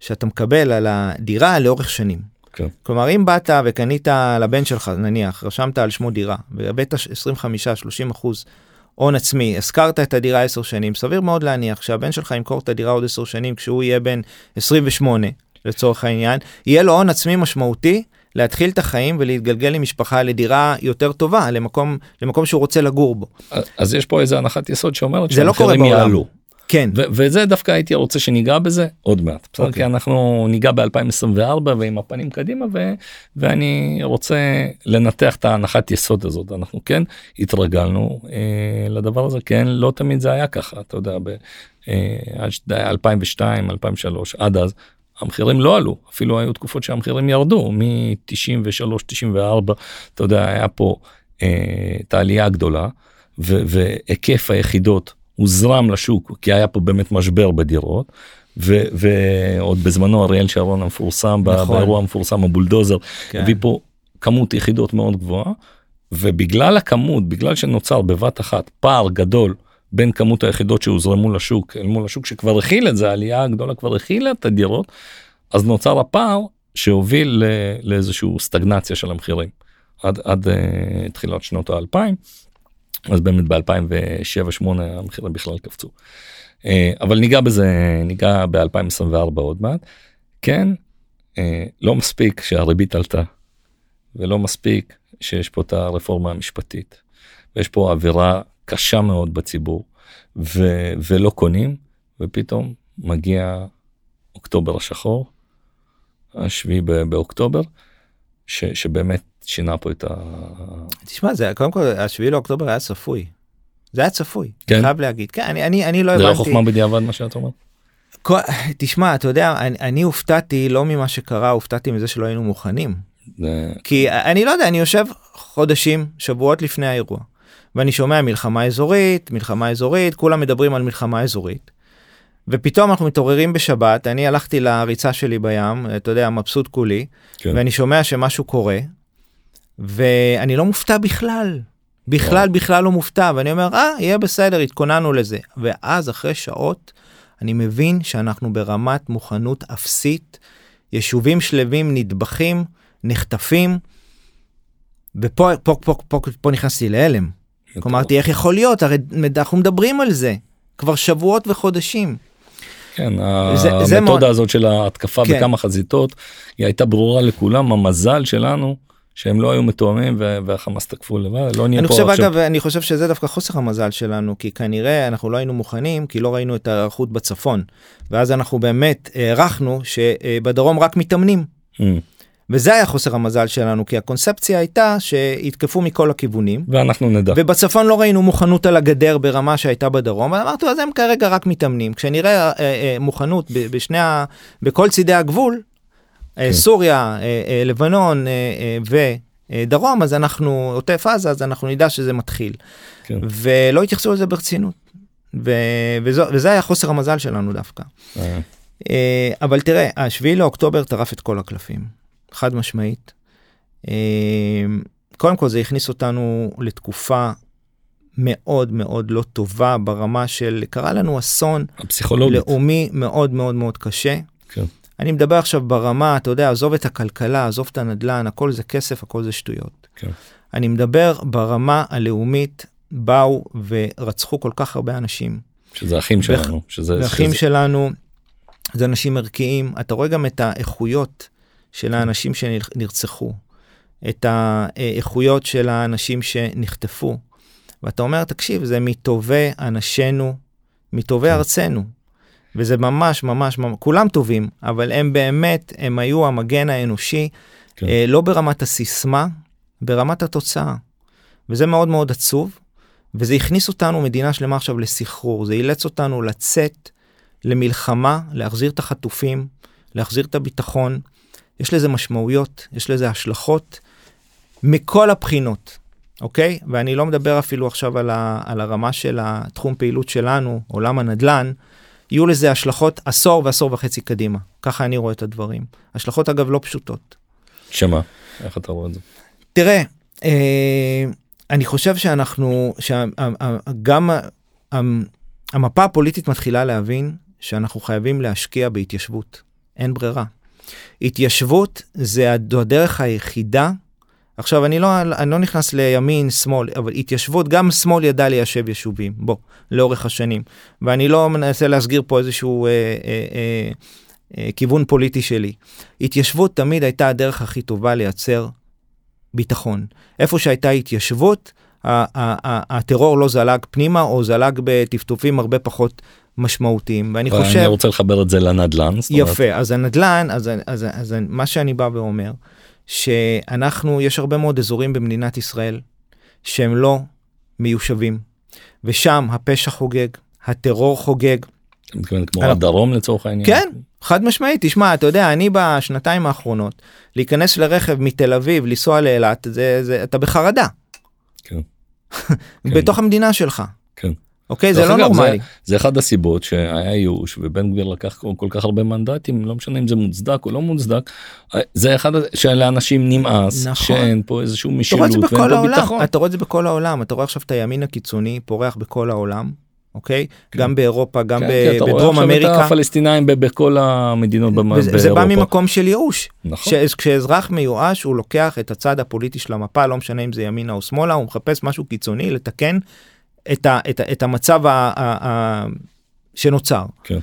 [SPEAKER 3] שאתה מקבל על הדירה לאורך שנים.
[SPEAKER 2] כן.
[SPEAKER 3] כלומר, אם באת וקנית לבן שלך, נניח, רשמת על שמו דירה, והבאת 25-30 אחוז הון עצמי, השכרת את הדירה 10 שנים, סביר מאוד להניח שהבן שלך ימכור את הדירה עוד 10 שנים כשהוא יהיה בן 28, לצורך העניין, יהיה לו הון עצמי משמעותי להתחיל את החיים ולהתגלגל עם משפחה לדירה יותר טובה, למקום, למקום שהוא רוצה לגור בו.
[SPEAKER 2] אז יש פה איזה הנחת יסוד שאומרת
[SPEAKER 3] זה לא קורה
[SPEAKER 2] שהמחירים
[SPEAKER 3] בעולם.
[SPEAKER 2] יעלו.
[SPEAKER 3] כן,
[SPEAKER 2] וזה דווקא הייתי רוצה שניגע בזה עוד מעט. בסדר?
[SPEAKER 3] אוקיי.
[SPEAKER 2] כי אנחנו ניגע ב-2024 ועם הפנים קדימה ו- ואני רוצה לנתח את ההנחת יסוד הזאת. אנחנו כן התרגלנו אה, לדבר הזה כן לא תמיד זה היה ככה אתה יודע ב- אה, עד ש- 2002 2003 עד אז. המחירים לא עלו אפילו היו תקופות שהמחירים ירדו מ-93 94 אתה יודע היה פה אה, את העלייה הגדולה ו- והיקף היחידות הוזרם לשוק כי היה פה באמת משבר בדירות. ו- ועוד בזמנו אריאל שרון המפורסם
[SPEAKER 3] נכון.
[SPEAKER 2] באירוע המפורסם הבולדוזר
[SPEAKER 3] כן.
[SPEAKER 2] הביא פה כמות יחידות מאוד גבוהה ובגלל הכמות בגלל שנוצר בבת אחת פער גדול בין כמות היחידות שהוזרמו לשוק אל מול השוק שכבר הכיל את זה העלייה הגדולה כבר הכילה את הדירות אז נוצר הפער שהוביל ל- לאיזשהו סטגנציה של המחירים עד עד uh, תחילת שנות האלפיים. אז באמת ב-2007-2008 המחירים בכלל קפצו. Uh, אבל ניגע בזה ניגע ב-2024 עוד מעט. כן uh, לא מספיק שהריבית עלתה ולא מספיק שיש פה את הרפורמה המשפטית. ויש פה אווירה קשה מאוד בציבור ו- ולא קונים ופתאום מגיע אוקטובר השחור, השביעי באוקטובר, ש- שבאמת שינה פה את ה...
[SPEAKER 3] תשמע, זה קודם כל, השביעי לאוקטובר היה צפוי. זה היה צפוי,
[SPEAKER 2] כן?
[SPEAKER 3] חייב להגיד. כן, אני, אני, אני לא
[SPEAKER 2] זה
[SPEAKER 3] הבנתי.
[SPEAKER 2] לא חוכמה בדיעבד מה שאתה אומר?
[SPEAKER 3] כל- תשמע, אתה יודע, אני, אני הופתעתי לא ממה שקרה, הופתעתי מזה שלא היינו מוכנים.
[SPEAKER 2] זה-
[SPEAKER 3] כי אני לא יודע, אני יושב חודשים, שבועות לפני האירוע, ואני שומע מלחמה אזורית, מלחמה אזורית, כולם מדברים על מלחמה אזורית. ופתאום אנחנו מתעוררים בשבת, אני הלכתי לריצה שלי בים, אתה יודע, מבסוט כולי,
[SPEAKER 2] כן.
[SPEAKER 3] ואני שומע שמשהו קורה, ואני לא מופתע בכלל. בכלל. בכלל לא מופתע, ואני אומר, אה, יהיה בסדר, התכוננו לזה. ואז אחרי שעות, אני מבין שאנחנו ברמת מוכנות אפסית, יישובים שלווים נטבחים, נחטפים, ופה פה, פה, פה, פה נכנסתי להלם. אמרתי, איך יכול להיות? הרי אנחנו מדברים על זה כבר שבועות וחודשים.
[SPEAKER 2] כן,
[SPEAKER 3] זה- זה
[SPEAKER 2] המתודה
[SPEAKER 3] מאוד-
[SPEAKER 2] הזאת של ההתקפה
[SPEAKER 3] כן.
[SPEAKER 2] בכמה חזיתות, היא הייתה ברורה לכולם, המזל שלנו שהם לא היו מתואמים והחמאס תקפו לבד, לא נהיה
[SPEAKER 3] אני
[SPEAKER 2] פה
[SPEAKER 3] חושב
[SPEAKER 2] עכשיו.
[SPEAKER 3] אגב אני חושב שזה דווקא חוסר המזל שלנו כי כנראה אנחנו לא היינו מוכנים כי לא ראינו את ההיערכות בצפון ואז אנחנו באמת הערכנו שבדרום רק מתאמנים
[SPEAKER 2] Mm.
[SPEAKER 3] וזה היה חוסר המזל שלנו כי הקונספציה הייתה שיתקפו מכל הכיוונים
[SPEAKER 2] ואנחנו נדע.
[SPEAKER 3] ובצפון לא ראינו מוכנות על הגדר ברמה שהייתה בדרום ואמרתי אז הם כרגע רק מתאמנים כשנראה אה, אה, מוכנות בשני ה... בכל צידי הגבול
[SPEAKER 2] כן.
[SPEAKER 3] סוריה אה, אה, לבנון אה, אה, ודרום אז אנחנו עוטף עזה אז אנחנו נדע שזה מתחיל
[SPEAKER 2] כן.
[SPEAKER 3] ולא התייחסו לזה ברצינות. ו... וזו, וזה היה חוסר המזל שלנו דווקא.
[SPEAKER 2] אה,
[SPEAKER 3] אה, אבל תראה, השביעי לאוקטובר טרף את כל הקלפים, חד משמעית. אה, קודם כל זה הכניס אותנו לתקופה מאוד מאוד לא טובה ברמה של קרה לנו אסון
[SPEAKER 2] הפסיכולוגית.
[SPEAKER 3] לאומי מאוד מאוד מאוד קשה.
[SPEAKER 2] כן.
[SPEAKER 3] אני מדבר עכשיו ברמה, אתה יודע, עזוב את הכלכלה, עזוב את הנדל"ן, הכל זה כסף, הכל זה שטויות.
[SPEAKER 2] כן.
[SPEAKER 3] אני מדבר ברמה הלאומית, באו ורצחו כל כך הרבה אנשים.
[SPEAKER 2] שזה אחים שלנו. שזה...
[SPEAKER 3] ואחים
[SPEAKER 2] שזה-
[SPEAKER 3] שלנו זה אנשים ערכיים, אתה רואה גם את האיכויות של האנשים שנרצחו, את האיכויות של האנשים שנחטפו, ואתה אומר, תקשיב, זה מטובי אנשינו, מטובי
[SPEAKER 2] כן.
[SPEAKER 3] ארצנו. וזה ממש ממש ממש כולם טובים אבל הם באמת הם היו המגן האנושי
[SPEAKER 2] כן.
[SPEAKER 3] אה, לא ברמת הסיסמה ברמת התוצאה וזה מאוד מאוד עצוב וזה הכניס אותנו מדינה שלמה עכשיו לסחרור זה אילץ אותנו לצאת למלחמה להחזיר את החטופים להחזיר את הביטחון יש לזה משמעויות יש לזה השלכות מכל הבחינות אוקיי ואני לא מדבר אפילו עכשיו על, ה, על הרמה של התחום פעילות שלנו עולם הנדל"ן. יהיו לזה השלכות עשור ועשור וחצי קדימה ככה אני רואה את הדברים השלכות אגב לא פשוטות.
[SPEAKER 2] שמה? איך אתה רואה את זה?
[SPEAKER 3] תראה אה, אני חושב שאנחנו שגם המפה הפוליטית מתחילה להבין שאנחנו חייבים להשקיע בהתיישבות אין ברירה. התיישבות זה הדרך היחידה עכשיו אני לא אני לא נכנס לימין שמאל אבל התיישבות גם שמאל ידע ליישב יישובים בוא לאורך השנים ואני לא מנסה להסגיר פה איזשהו אה, אה, אה, אה, כיוון פוליטי שלי. התיישבות תמיד הייתה הדרך הכי טובה לייצר ביטחון איפה שהייתה התיישבות הטרור לא זלג פנימה או זלג בטפטופים הרבה פחות משמעותיים ואני חושב
[SPEAKER 2] אני רוצה לחבר את זה לנדל"ן.
[SPEAKER 3] יפה אז הנדל"ן אז, אז, אז מה שאני בא ואומר שאנחנו יש הרבה מאוד אזורים במדינת ישראל שהם לא מיושבים ושם הפשע חוגג הטרור חוגג.
[SPEAKER 2] אתה מתכוון כמו הדרום לצורך העניין?
[SPEAKER 3] כן חד משמעית תשמע אתה יודע אני בשנתיים האחרונות להיכנס לרכב מתל אביב לנסוע לאילת אתה בחרדה
[SPEAKER 2] כן.
[SPEAKER 3] בתוך המדינה שלך.
[SPEAKER 2] כן.
[SPEAKER 3] אוקיי זה לא נורמלי.
[SPEAKER 2] זה אחד הסיבות שהיה ייאוש ובן גביר לקח כל, כל כך הרבה מנדטים לא משנה אם זה מוצדק או לא מוצדק זה אחד שלאנשים נמאס
[SPEAKER 3] נכון.
[SPEAKER 2] שאין פה איזשהו משילות ואין פה
[SPEAKER 3] העולם,
[SPEAKER 2] ביטחון.
[SPEAKER 3] אתה רואה את זה בכל העולם, אתה רואה עכשיו את הימין הקיצוני פורח בכל העולם, אוקיי? גם באירופה, גם
[SPEAKER 2] כן,
[SPEAKER 3] ב-
[SPEAKER 2] כן, אתה רואה
[SPEAKER 3] בדרום
[SPEAKER 2] עכשיו את
[SPEAKER 3] אמריקה.
[SPEAKER 2] הפלסטינאים בכל המדינות
[SPEAKER 3] וזה- זה בא
[SPEAKER 2] באירופה.
[SPEAKER 3] ממקום של ייאוש.
[SPEAKER 2] נכון.
[SPEAKER 3] כש- כשאזרח מיואש הוא לוקח את הצד הפוליטי של המפה, לא משנה אם זה ימינה או שמאלה, הוא מחפש משהו קיצוני לתקן את, ה, את, ה, את המצב ה, ה, ה, שנוצר.
[SPEAKER 2] כן.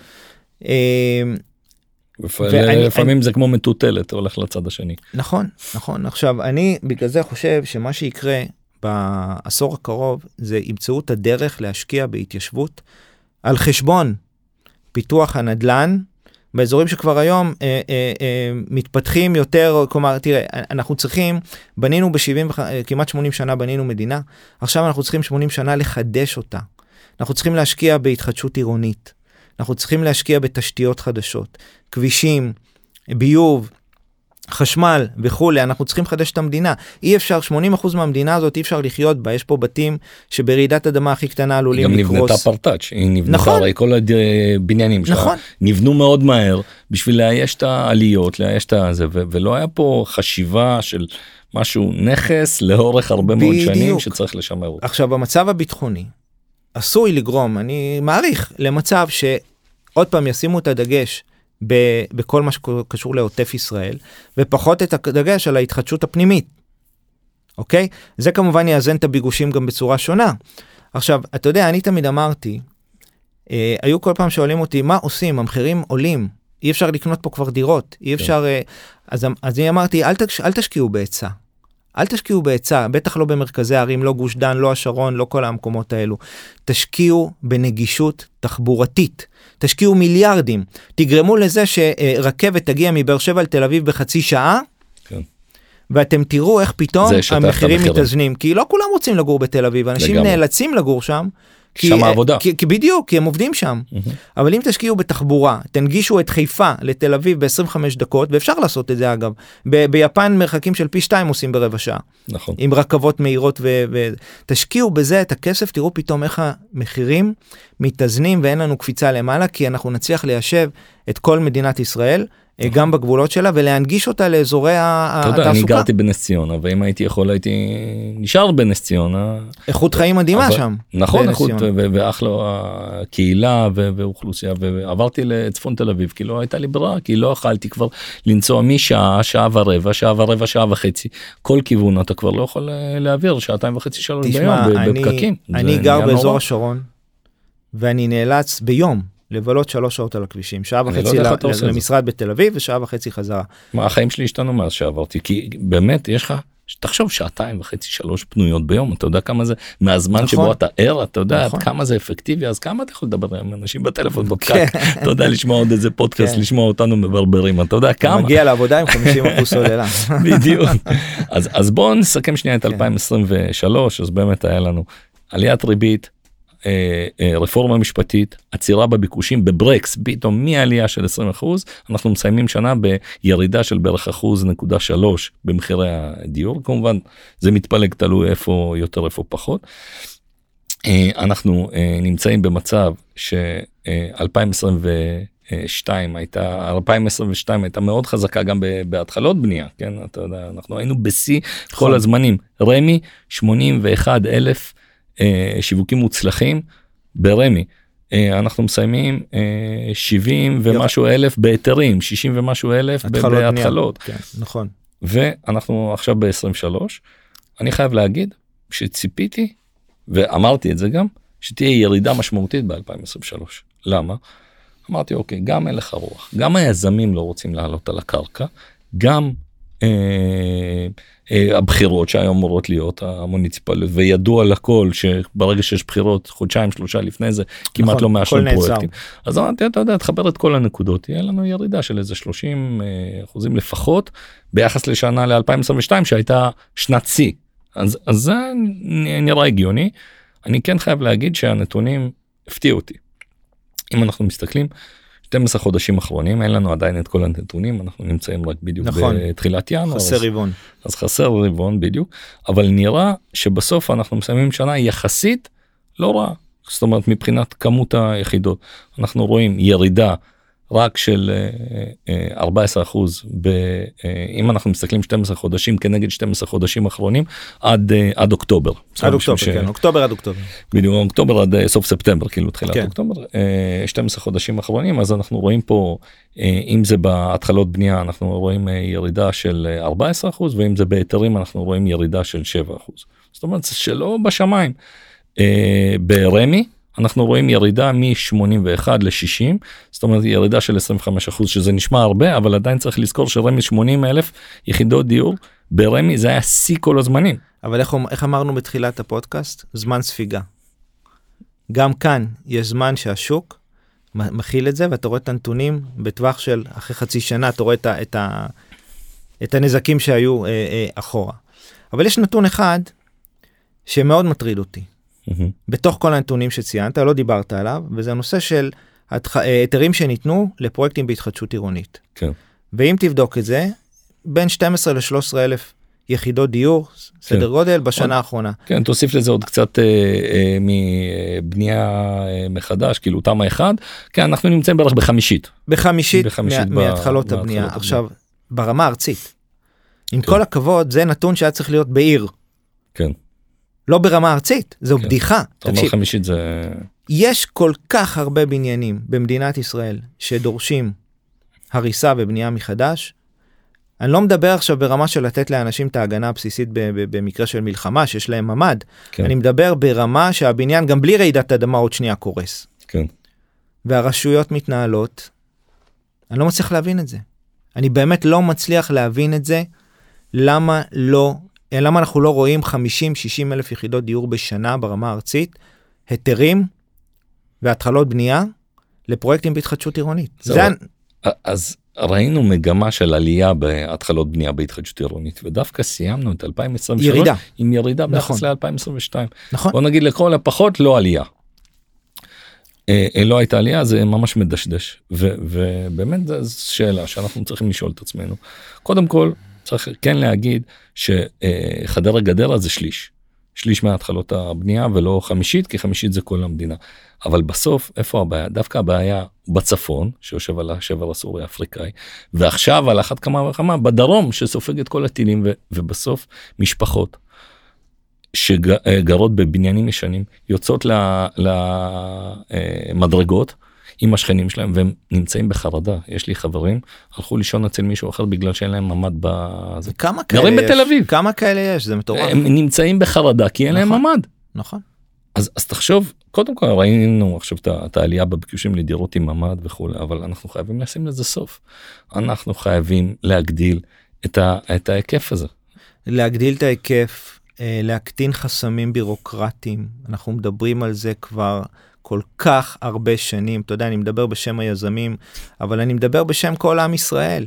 [SPEAKER 2] לפ-
[SPEAKER 3] ואני-
[SPEAKER 2] לפעמים זה כמו מטוטלת הולך לצד השני.
[SPEAKER 3] נכון, נכון. עכשיו, אני בגלל זה חושב שמה שיקרה בעשור הקרוב זה ימצאו את הדרך להשקיע בהתיישבות על חשבון פיתוח הנדל"ן באזורים שכבר היום אה, אה, אה, מתפתחים יותר, כלומר, תראה, אנחנו צריכים, בנינו ב-70, כמעט 80 שנה בנינו מדינה, עכשיו אנחנו צריכים 80 שנה לחדש אותה. אנחנו צריכים להשקיע בהתחדשות עירונית. אנחנו צריכים להשקיע בתשתיות חדשות, כבישים, ביוב, חשמל וכולי, אנחנו צריכים לחדש את המדינה. אי אפשר, 80% מהמדינה הזאת אי אפשר לחיות בה, יש פה בתים שברעידת אדמה הכי קטנה עלולים לקרוס.
[SPEAKER 2] היא גם נבנתה פרטאץ', היא נבנתה,
[SPEAKER 3] נכון.
[SPEAKER 2] הרי כל הבניינים שלה
[SPEAKER 3] נכון.
[SPEAKER 2] נבנו מאוד מהר בשביל לאייש את העליות, לאייש את הזה, ולא היה פה חשיבה של משהו נכס לאורך הרבה מאוד שנים
[SPEAKER 3] בדיוק.
[SPEAKER 2] שצריך לשמר אותו.
[SPEAKER 3] עכשיו, במצב הביטחוני, עשוי לגרום, אני מעריך, למצב שעוד פעם ישימו את הדגש בכל מה שקשור לעוטף ישראל, ופחות את הדגש על ההתחדשות הפנימית. אוקיי? זה כמובן יאזן את הביגושים גם בצורה שונה. עכשיו, אתה יודע, אני תמיד אמרתי, אה, היו כל פעם שואלים אותי, מה עושים? המחירים עולים, אי אפשר לקנות פה כבר דירות, אי אפשר... אה, אז, אז אני אמרתי, אל, תש, אל תשקיעו בהיצע. אל תשקיעו בהיצע, בטח לא במרכזי הערים, לא גוש דן, לא השרון, לא כל המקומות האלו. תשקיעו בנגישות תחבורתית. תשקיעו מיליארדים. תגרמו לזה שרכבת תגיע מבאר שבע לתל אביב בחצי שעה,
[SPEAKER 2] כן.
[SPEAKER 3] ואתם תראו איך פתאום המחירים. מתאזנים. כי לא כולם רוצים לגור בתל אביב, אנשים
[SPEAKER 2] לגמרי.
[SPEAKER 3] נאלצים לגור שם.
[SPEAKER 2] שם העבודה.
[SPEAKER 3] כי, כי בדיוק, כי הם עובדים שם. אבל אם תשקיעו בתחבורה, תנגישו את חיפה לתל אביב ב-25 דקות, ואפשר לעשות את זה אגב. ב- ביפן מרחקים של פי 2 עושים ברבע שעה.
[SPEAKER 2] נכון.
[SPEAKER 3] עם רכבות מהירות ותשקיעו בזה את הכסף, תראו פתאום איך המחירים מתאזנים ואין לנו קפיצה למעלה, כי אנחנו נצליח ליישב את כל מדינת ישראל, אה, גם בגבולות שלה, ולהנגיש אותה לאזורי ה-
[SPEAKER 2] אתה יודע, אני
[SPEAKER 3] התעסוקה.
[SPEAKER 2] גרתי בנס ציונה, ואם הייתי יכול הייתי נשאר בנס ציונה.
[SPEAKER 3] איכות חיים מדהימה שם.
[SPEAKER 2] נכון, איכות ואחלה הקהילה ו- ואוכלוסייה, ועברתי לצפון תל אביב, כי לא הייתה לי ברירה, כי לא יכלתי כבר לנסוע משעה, שעה ורבע, שעה ורבע, שעה וחצי, כל כיוון אתה כבר לא יכול אה, להעביר שעתיים וחצי שלוש ביום בפקקים.
[SPEAKER 3] אני גר באזור. השרון, ואני נאלץ ביום לבלות שלוש שעות על הכבישים, שעה
[SPEAKER 2] לא
[SPEAKER 3] וחצי
[SPEAKER 2] איך
[SPEAKER 3] ל-. למשרד בתל אביב ושעה וחצי חזרה.
[SPEAKER 2] מה, החיים שלי השתנו מאז שעברתי, כי באמת יש לך, תחשוב שעתיים וחצי שלוש פנויות ביום, אתה יודע כמה זה, מהזמן
[SPEAKER 3] נכון.
[SPEAKER 2] שבו אתה ער, אתה יודע
[SPEAKER 3] נכון.
[SPEAKER 2] כמה זה אפקטיבי, אז כמה אתה יכול לדבר עם אנשים בטלפון בפקק,
[SPEAKER 3] כן.
[SPEAKER 2] אתה יודע לשמוע עוד איזה פודקאסט,
[SPEAKER 3] כן.
[SPEAKER 2] לשמוע אותנו מברברים, אתה יודע כמה.
[SPEAKER 3] מגיע לעבודה עם 50 אחוז סוללה.
[SPEAKER 2] בדיוק. אז אז בואו נסכם שנייה את
[SPEAKER 3] כן.
[SPEAKER 2] 2023 אז באמת היה לנו עליית ריבית. אה, אה, רפורמה משפטית עצירה בביקושים בברקס פתאום מעלייה של 20 אחוז אנחנו מסיימים שנה בירידה של בערך אחוז נקודה שלוש במחירי הדיור כמובן זה מתפלג תלוי איפה יותר איפה פחות. אה, אנחנו נמצאים במצב ש-2022 הייתה 2022 הייתה מאוד חזקה גם בהתחלות בנייה כן אתה יודע אנחנו היינו בשיא כל
[SPEAKER 3] נכון.
[SPEAKER 2] הזמנים רמי 81 אלף שיווקים מוצלחים ברמי. אה, אנחנו מסיימים אה, 70 ומשהו אלף בהיתרים 60 ומשהו אלף. בהתחלות
[SPEAKER 3] כן, נכון.
[SPEAKER 2] ואנחנו עכשיו ב-23 אני חייב להגיד שציפיתי ואמרתי את זה גם שתהיה ירידה משמעותית ב-2023 למה? אמרתי אוקיי גם הלך הרוח גם היזמים לא רוצים לעלות על הקרקע גם אה, אה, הבחירות שהיום אמורות להיות המוניציפליות וידוע לכל שברגע שיש בחירות חודשיים שלושה לפני זה כמעט
[SPEAKER 3] נכון,
[SPEAKER 2] לא מאשרים
[SPEAKER 3] נעצר.
[SPEAKER 2] פרויקטים אז אמרתי אתה יודע תחבר את כל הנקודות יהיה לנו ירידה של איזה 30 אה, אחוזים לפחות ביחס לשנה ל-2022 שהייתה שנת שיא אז, אז זה נראה הגיוני אני כן חייב להגיד שהנתונים הפתיעו אותי. אם אנחנו מסתכלים 12 חודשים אחרונים אין לנו עדיין את כל הנתונים אנחנו נמצאים רק בדיוק
[SPEAKER 3] נכון.
[SPEAKER 2] בתחילת ינואר
[SPEAKER 3] חסר
[SPEAKER 2] אז,
[SPEAKER 3] רבעון.
[SPEAKER 2] אז חסר רבעון בדיוק אבל נראה שבסוף אנחנו מסיימים שנה יחסית לא רע זאת אומרת מבחינת כמות היחידות אנחנו רואים ירידה רק של אה, אה, 14 אחוז אה, אם אנחנו מסתכלים 12 חודשים כנגד 12 חודשים אחרונים עד אה, עד אוקטובר.
[SPEAKER 3] עד אוקטובר,
[SPEAKER 2] ש-
[SPEAKER 3] כן, אוקטובר עד אוקטובר.
[SPEAKER 2] בדיוק אוקטובר עד אה, סוף ספטמבר כאילו תחילת
[SPEAKER 3] כן.
[SPEAKER 2] אוקטובר אה, 12 חודשים אחרונים אז אנחנו רואים פה אה, אם זה בהתחלות בנייה אנחנו רואים אה, ירידה של אה, 14 אחוז ואם זה בהיתרים אנחנו רואים ירידה של 7 אחוז. זאת אומרת שלא בשמיים. אה, ברמי אנחנו רואים ירידה מ-81 ל-60 זאת אומרת ירידה של 25 אחוז שזה נשמע הרבה אבל עדיין צריך לזכור שרמי 80 אלף יחידות דיור ברמי זה היה שיא כל הזמנים.
[SPEAKER 3] אבל איך, איך אמרנו בתחילת הפודקאסט? זמן ספיגה. גם כאן יש זמן שהשוק מכיל את זה ואתה רואה את הנתונים בטווח של אחרי חצי שנה אתה רואה את, ה, את, ה, את הנזקים שהיו אה, אה, אחורה. אבל יש נתון אחד שמאוד מטריד אותי. בתוך כל הנתונים שציינת לא דיברת עליו וזה הנושא של התח- אה, היתרים שניתנו לפרויקטים בהתחדשות עירונית.
[SPEAKER 2] כן.
[SPEAKER 3] ואם תבדוק את זה, בין 12 ל-13 אלף יחידות דיור, סדר גודל, בשנה האחרונה.
[SPEAKER 2] כן, תוסיף לזה עוד קצת אה, אה, מבנייה אה, מחדש, כאילו תמ"א 1, כן, אנחנו נמצאים בערך בחמישית.
[SPEAKER 3] בחמישית,
[SPEAKER 2] בחמישית
[SPEAKER 3] מה-
[SPEAKER 2] ב-
[SPEAKER 3] מהתחלות הבנייה.
[SPEAKER 2] הבנייה.
[SPEAKER 3] עכשיו, ברמה הארצית, עם
[SPEAKER 2] כן.
[SPEAKER 3] כל הכבוד, זה נתון שהיה צריך להיות בעיר,
[SPEAKER 2] כן,
[SPEAKER 3] לא ברמה ארצית, זו
[SPEAKER 2] כן.
[SPEAKER 3] בדיחה.
[SPEAKER 2] אתה אומר
[SPEAKER 3] תקשיב,
[SPEAKER 2] חמישית זה...
[SPEAKER 3] יש כל כך הרבה בניינים במדינת ישראל שדורשים הריסה ובנייה מחדש. אני לא מדבר עכשיו ברמה של לתת לאנשים את ההגנה הבסיסית במקרה של מלחמה שיש להם ממ"ד,
[SPEAKER 2] כן,
[SPEAKER 3] אני מדבר ברמה שהבניין גם בלי רעידת אדמה עוד שנייה קורס.
[SPEAKER 2] כן,
[SPEAKER 3] והרשויות מתנהלות, אני לא מצליח להבין את זה. אני באמת לא מצליח להבין את זה, למה לא, למה אנחנו לא רואים 50-60 אלף יחידות דיור בשנה ברמה הארצית, היתרים והתחלות בנייה לפרויקטים בהתחדשות עירונית.
[SPEAKER 2] זהו.
[SPEAKER 3] זה,
[SPEAKER 2] אז ראינו מגמה של עלייה בהתחלות בנייה בהתחדשות עירונית, ודווקא סיימנו את 2023
[SPEAKER 3] ירידה.
[SPEAKER 2] עם ירידה
[SPEAKER 3] נכון.
[SPEAKER 2] ביחס ל-2022.
[SPEAKER 3] נכון?
[SPEAKER 2] בוא נגיד לכל הפחות לא עלייה. אה, אה, לא הייתה עלייה זה ממש מדשדש ו- ובאמת זו שאלה שאנחנו צריכים לשאול את עצמנו. קודם כל צריך כן להגיד שחדרה גדרה זה שליש. שליש מהתחלות הבנייה ולא חמישית כי חמישית זה כל המדינה. אבל בסוף איפה הבעיה דווקא הבעיה בצפון שיושב על השבר הסורי האפריקאי ועכשיו על אחת כמה וכמה בדרום שסופג את כל הטילים ו- ובסוף משפחות שגרות בבניינים ישנים יוצאות למדרגות עם השכנים שלהם והם נמצאים בחרדה יש לי חברים הלכו לישון אצל מישהו אחר בגלל שאין להם ממ"ד בזה.
[SPEAKER 3] כמה כאלה יש?
[SPEAKER 2] בתל אביב.
[SPEAKER 3] כמה כאלה יש? זה מטורף.
[SPEAKER 2] הם נמצאים בחרדה כי אין להם
[SPEAKER 3] נכון.
[SPEAKER 2] ממ"ד.
[SPEAKER 3] נכון.
[SPEAKER 2] אז, אז תחשוב קודם כל ראינו עכשיו את העלייה בביקושים לדירות עם ממ"ד וכולי אבל אנחנו חייבים לשים לזה סוף. אנחנו חייבים להגדיל את, ה, את ההיקף הזה.
[SPEAKER 3] להגדיל את ההיקף, אה, להקטין חסמים בירוקרטיים, אנחנו מדברים על זה כבר כל כך הרבה שנים, אתה יודע, אני מדבר בשם היזמים, אבל אני מדבר בשם כל עם ישראל.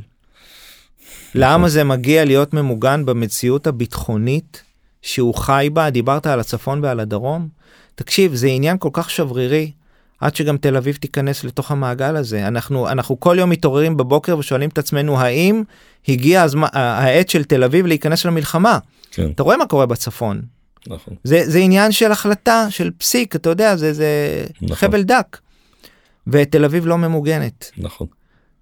[SPEAKER 3] לעם הזה מגיע להיות ממוגן במציאות הביטחונית שהוא חי בה, דיברת על הצפון ועל הדרום, תקשיב, זה עניין כל כך שברירי. עד שגם תל אביב תיכנס לתוך המעגל הזה. אנחנו, אנחנו כל יום מתעוררים בבוקר ושואלים את עצמנו האם הגיע הזמן, העת של תל אביב להיכנס למלחמה.
[SPEAKER 2] כן,
[SPEAKER 3] אתה רואה מה קורה בצפון.
[SPEAKER 2] נכון.
[SPEAKER 3] זה, זה עניין של החלטה, של פסיק, אתה יודע, זה, זה
[SPEAKER 2] נכון.
[SPEAKER 3] חבל דק. ותל אביב לא ממוגנת.
[SPEAKER 2] נכון.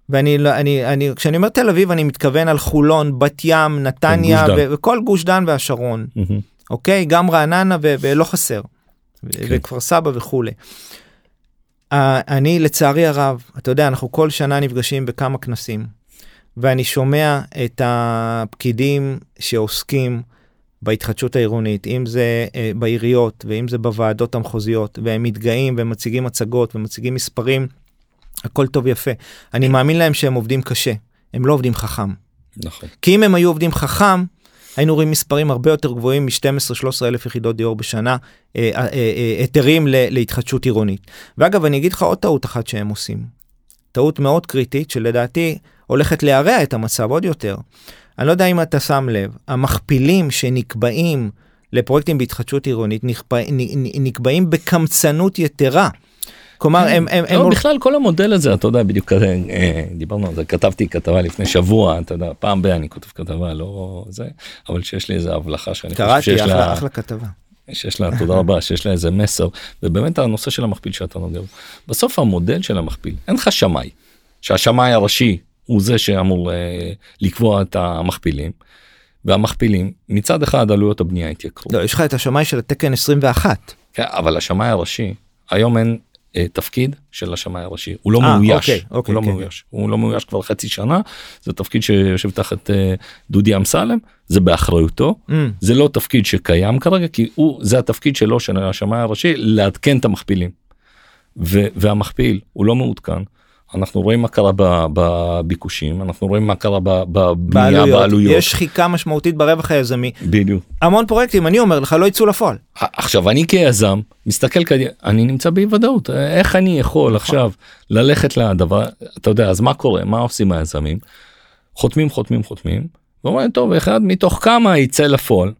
[SPEAKER 3] ואני, לא- אני, אני, כשאני אומר תל אביב, אני מתכוון על חולון, בת ים, נתניה. ו- וכל גוש דן והשרון.
[SPEAKER 2] מהמם.
[SPEAKER 3] אוקיי? גם רעננה ו- ולא חסר. ו-
[SPEAKER 2] כן.
[SPEAKER 3] וכפר סבא וכולי. אה, אני לצערי הרב, אתה יודע, אנחנו כל שנה נפגשים בכמה כנסים, ואני שומע את הפקידים שעוסקים בהתחדשות העירונית, אם זה אה, בעיריות ואם זה בוועדות המחוזיות, והם מתגאים ומציגים הצגות ומציגים מספרים, הכל טוב יפה. אני מאמין להם שהם עובדים קשה, הם לא עובדים חכם.
[SPEAKER 2] נכון.
[SPEAKER 3] כי אם הם היו עובדים חכם, היינו רואים מספרים הרבה יותר גבוהים מ-12-13 אלף יחידות דיור בשנה, אה, אה, אה, היתרים ל- להתחדשות עירונית. ואגב, אני אגיד לך עוד טעות אחת שהם עושים. טעות מאוד קריטית, שלדעתי הולכת להרע את המצב עוד יותר. אני לא יודע אם אתה שם לב, המכפילים שנקבעים לפרויקטים בהתחדשות עירונית נקבע, נקבעים בקמצנות יתרה. כלומר, הם... הם, הם
[SPEAKER 2] לא, בכלל כל המודל הזה אתה יודע בדיוק כזה אה, דיברנו על זה כתבתי כתבה לפני שבוע אתה יודע פעם ב- אני כותב כתבה לא זה אבל שיש לי איזה הבלחה שאני חושב
[SPEAKER 3] קראתי,
[SPEAKER 2] שיש
[SPEAKER 3] אחלה,
[SPEAKER 2] לה
[SPEAKER 3] אחלה כתבה.
[SPEAKER 2] שיש לה תודה רבה שיש לה איזה מסר ובאמת הנושא של המכפיל שאתה נוגע. בסוף המודל של המכפיל אין לך שמאי שהשמאי הראשי הוא זה שאמור אה, לקבוע את המכפילים. והמכפילים מצד אחד עלויות הבנייה התייקרו
[SPEAKER 3] לא, יש לך את השמאי של התקן 21.
[SPEAKER 2] כן, אבל השמאי הראשי היום אין אה, תפקיד של השמאי הראשי הוא לא
[SPEAKER 3] אה,
[SPEAKER 2] מאויש
[SPEAKER 3] אוקיי, אוקיי,
[SPEAKER 2] הוא לא
[SPEAKER 3] כן.
[SPEAKER 2] מאויש הוא לא מאויש כבר חצי שנה זה תפקיד שיושב תחת אה, דודי אמסלם זה באחריותו
[SPEAKER 3] Mm,
[SPEAKER 2] זה לא תפקיד שקיים כרגע כי הוא זה התפקיד שלו של השמאי הראשי לעדכן את המכפילים. ו, והמכפיל הוא לא מעודכן. אנחנו רואים מה קרה בביקושים אנחנו רואים מה קרה בבנייה
[SPEAKER 3] בעלויות.
[SPEAKER 2] בעלויות
[SPEAKER 3] יש שחיקה משמעותית ברווח היזמי.
[SPEAKER 2] בדיוק
[SPEAKER 3] המון פרויקטים, אני אומר לך, לא יצאו לפועל.
[SPEAKER 2] עכשיו אני כיזם מסתכל קדימה אני נמצא באי ודאות איך אני יכול עכשיו ללכת לדבר אתה יודע אז מה קורה מה עושים היזמים חותמים חותמים חותמים ואומרים טוב אחד מתוך כמה יצא לפועל.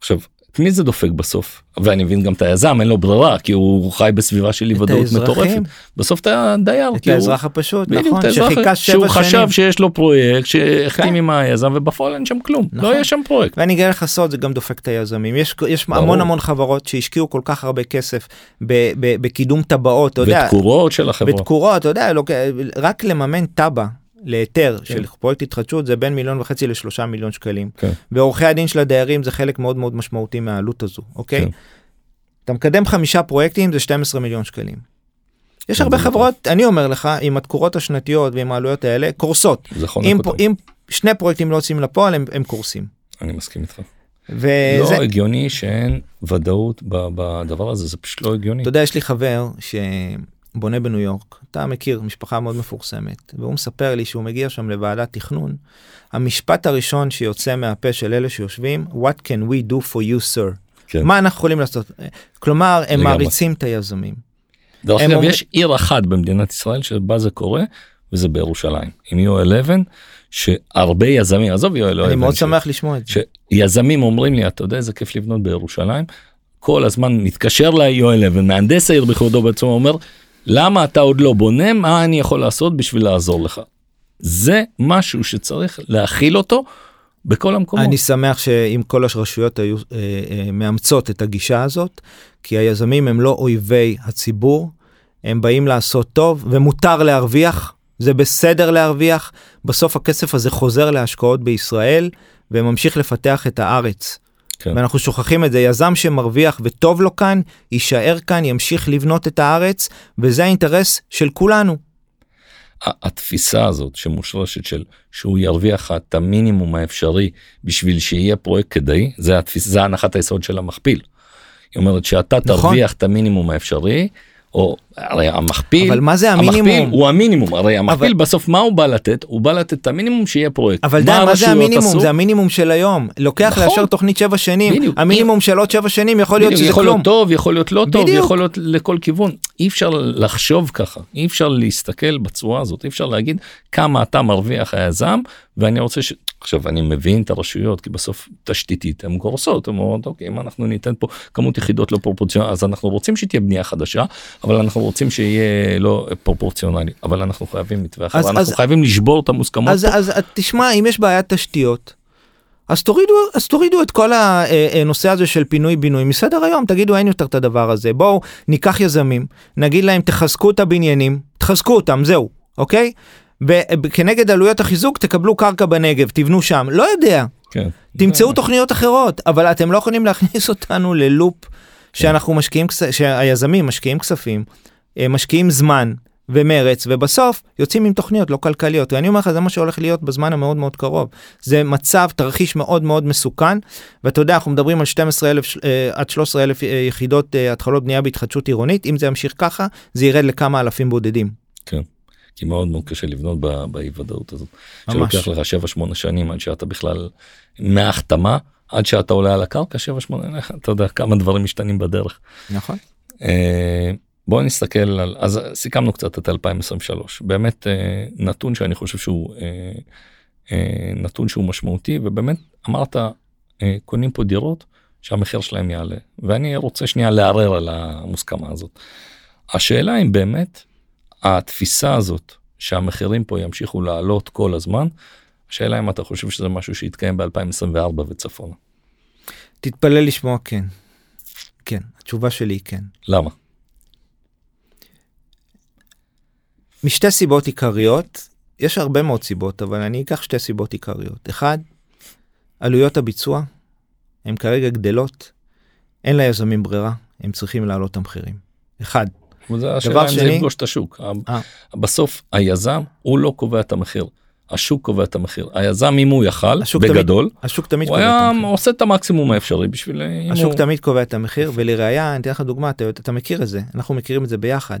[SPEAKER 2] עכשיו את מי זה דופק בסוף ואני מבין גם את היזם אין לו ברירה כי הוא חי בסביבה של אי ודאות. מטורפת בסוף את הדייר
[SPEAKER 3] את
[SPEAKER 2] כי הוא-
[SPEAKER 3] האזרח הפשוט,
[SPEAKER 2] בדיוק,
[SPEAKER 3] נכון,
[SPEAKER 2] האזרח
[SPEAKER 3] שחיכה שבע
[SPEAKER 2] שהוא חשב
[SPEAKER 3] שנים.
[SPEAKER 2] שיש לו פרויקט שהחתים
[SPEAKER 3] כן.
[SPEAKER 2] עם היזם ובפועל אין שם כלום
[SPEAKER 3] נכון.
[SPEAKER 2] לא יהיה שם פרויקט.
[SPEAKER 3] ואני אגלה לך סוד זה גם דופק את היזמים יש יש. המון המון חברות שהשקיעו כל כך הרבה כסף ב- ב- בקידום טבעות אתה יודע
[SPEAKER 2] ותקורות של החברה.
[SPEAKER 3] בתקורות אתה יודע לא, רק לממן תב"ע להיתר של פרויקט התחדשות זה בין מיליון וחצי לשלושה מיליון שקלים
[SPEAKER 2] כן.
[SPEAKER 3] ועורכי הדין של הדיירים זה חלק מאוד מאוד משמעותי מהעלות הזו אוקיי.
[SPEAKER 2] כן.
[SPEAKER 3] אתה מקדם חמישה פרויקטים זה 12 מיליון שקלים. יש
[SPEAKER 2] כן,
[SPEAKER 3] הרבה
[SPEAKER 2] זה
[SPEAKER 3] חברות אני אומר לך עם התקורות השנתיות ועם העלויות האלה קורסות
[SPEAKER 2] חונק
[SPEAKER 3] אם. פה- אם שני פרויקטים לא יוצאים לפועל הם, הם קורסים.
[SPEAKER 2] אני מסכים איתך.
[SPEAKER 3] וזה
[SPEAKER 2] לא הגיוני שאין ודאות בדבר הזה זה פשוט לא הגיוני.
[SPEAKER 3] אתה יודע יש לי חבר שבונה בניו יורק אתה מכיר משפחה מאוד מפורסמת והוא מספר לי שהוא מגיע שם לוועדת תכנון המשפט הראשון שיוצא מהפה של אלה שיושבים what can we do for you sir
[SPEAKER 2] כן.
[SPEAKER 3] מה אנחנו יכולים לעשות כלומר הם. מעריצים את היזמים
[SPEAKER 2] דרך אגב
[SPEAKER 3] אומרים-
[SPEAKER 2] יש עיר אחת במדינת ישראל שבה זה קורה וזה בירושלים עם יואל אבן שהרבה יזמים עזוב יואל
[SPEAKER 3] אני
[SPEAKER 2] אבן
[SPEAKER 3] מאוד
[SPEAKER 2] ש-
[SPEAKER 3] שמח לשמוע את זה.
[SPEAKER 2] שיזמים אומרים לי אתה יודע איזה כיף לבנות בירושלים כל הזמן מתקשר אליי יואל אבן מהנדס העיר בכבודו בעצמו אומר למה אתה עוד לא בונה מה אני יכול לעשות בשביל לעזור לך. זה משהו שצריך להכיל אותו בכל המקומות.
[SPEAKER 3] אני שמח שאם כל הרשויות היו אה, אה, מאמצות את הגישה הזאת כי היזמים הם לא אויבי הציבור הם באים לעשות טוב ומותר להרוויח זה בסדר להרוויח בסוף הכסף הזה חוזר להשקעות בישראל וממשיך לפתח את הארץ.
[SPEAKER 2] כן.
[SPEAKER 3] ואנחנו שוכחים את זה יזם שמרוויח וטוב לו כאן יישאר כאן ימשיך לבנות את הארץ וזה האינטרס של כולנו.
[SPEAKER 2] התפיסה הזאת שמושרשת של שהוא ירוויח את המינימום האפשרי בשביל שיהיה פרויקט כדאי זה התפיסה זה הנחת היסוד של המכפיל. היא אומרת שאתה
[SPEAKER 3] נכון.
[SPEAKER 2] תרוויח את המינימום האפשרי או הרי המכפיל
[SPEAKER 3] אבל מה זה
[SPEAKER 2] המכפיל
[SPEAKER 3] המינימום?
[SPEAKER 2] הוא המינימום הרי המכפיל
[SPEAKER 3] אבל-
[SPEAKER 2] בסוף מה הוא בא לתת הוא בא לתת את המינימום שיהיה פרויקט.
[SPEAKER 3] אבל די, מה זה
[SPEAKER 2] הרשויות
[SPEAKER 3] המינימום?
[SPEAKER 2] עשו?
[SPEAKER 3] זה המינימום של היום. לוקח
[SPEAKER 2] נכון.
[SPEAKER 3] לאשר תוכנית שבע שנים,
[SPEAKER 2] בדיוק.
[SPEAKER 3] המינימום של עוד שבע שנים יכול להיות
[SPEAKER 2] בדיוק,
[SPEAKER 3] שזה
[SPEAKER 2] יכול
[SPEAKER 3] כלום.
[SPEAKER 2] להיות טוב יכול להיות לא טוב
[SPEAKER 3] בדיוק.
[SPEAKER 2] יכול להיות לכל כיוון אי אפשר לחשוב ככה אי אפשר להסתכל בצורה הזאת אי אפשר להגיד כמה אתה מרוויח היזם ואני רוצה ש... עכשיו אני מבין את הרשויות כי בסוף תשתיתית הן גורסות הן אומרות אוקיי אם אנחנו ניתן פה כמות יחידות לא פרופורציונלית אז אנחנו רוצים שתהיה בנייה חדשה אבל אנחנו רוצים שיהיה לא פרופורציונלי אבל אנחנו חייבים מתווה אחר אנחנו
[SPEAKER 3] אז-
[SPEAKER 2] חייבים לשבור את המוסכמות
[SPEAKER 3] אז,
[SPEAKER 2] פה.
[SPEAKER 3] אז אז תשמע, אם יש בעיית תשתיות, אז תורידו, אז תורידו את כל הנושא הזה של פינוי-בינוי מסדר היום, תגידו אין יותר את הדבר הזה. בואו ניקח יזמים, נגיד להם תחזקו את הבניינים, תחזקו אותם, זהו, אוקיי? וכנגד עלויות החיזוק תקבלו קרקע בנגב, תבנו שם, לא יודע,
[SPEAKER 2] כן.
[SPEAKER 3] תמצאו תוכניות אחרות, אבל אתם לא יכולים להכניס אותנו ללופ שאנחנו משקיעים, שהיזמים משקיעים כספים, אה, משקיעים זמן ומרץ, ובסוף יוצאים עם תוכניות לא כלכליות. ואני אומר לך, זה מה שהולך להיות בזמן המאוד מאוד קרוב. זה מצב, תרחיש מאוד מאוד מסוכן, ואתה יודע, אנחנו מדברים על 12,000 אה, עד 13,000 אה, יחידות התחלות בנייה בהתחדשות עירונית, אם זה ימשיך ככה, זה ירד לכמה אלפים בודדים.
[SPEAKER 2] כי מאוד מאוד קשה לבנות באי ודאות הזאת.
[SPEAKER 3] ממש.
[SPEAKER 2] שלוקח לך 7-8 שנים עד שאתה בכלל מההחתמה עד שאתה עולה על הקרקע 7-8 אתה יודע כמה דברים משתנים בדרך.
[SPEAKER 3] נכון.
[SPEAKER 2] אה, בואו נסתכל על אז סיכמנו קצת את 2023 באמת אה, נתון שאני חושב שהוא אה, נתון שהוא משמעותי ובאמת אמרת קונים פה דירות שהמחיר שלהם יעלה ואני רוצה שנייה לערער על המוסכמה הזאת. השאלה אם באמת התפיסה הזאת שהמחירים פה ימשיכו לעלות כל הזמן השאלה אם אתה חושב שזה משהו שיתקיים ב-2024 וצפונה.
[SPEAKER 3] תתפלא לשמוע כן. כן, התשובה שלי היא כן.
[SPEAKER 2] למה?
[SPEAKER 3] משתי סיבות עיקריות, יש הרבה מאוד סיבות, אבל אני אקח שתי סיבות עיקריות. אחד, עלויות הביצוע, הן כרגע גדלות, אין ליזמים ברירה, הם צריכים להעלות את המחירים. אחד.
[SPEAKER 2] וזה השאלה אם זה
[SPEAKER 3] שני-
[SPEAKER 2] יפגוש את השוק.
[SPEAKER 3] אה.
[SPEAKER 2] בסוף היזם הוא לא קובע את המחיר. השוק קובע את המחיר. היזם אם הוא יכל
[SPEAKER 3] השוק תמיד-
[SPEAKER 2] בגדול
[SPEAKER 3] השוק תמיד
[SPEAKER 2] הוא
[SPEAKER 3] את
[SPEAKER 2] היה
[SPEAKER 3] המחיר.
[SPEAKER 2] עושה את המקסימום האפשרי בשביל
[SPEAKER 3] השוק
[SPEAKER 2] הוא-
[SPEAKER 3] תמיד קובע את המחיר, ולראיה, אני אתן לך דוגמה, אתה, אתה מכיר את זה, אנחנו מכירים את זה ביחד.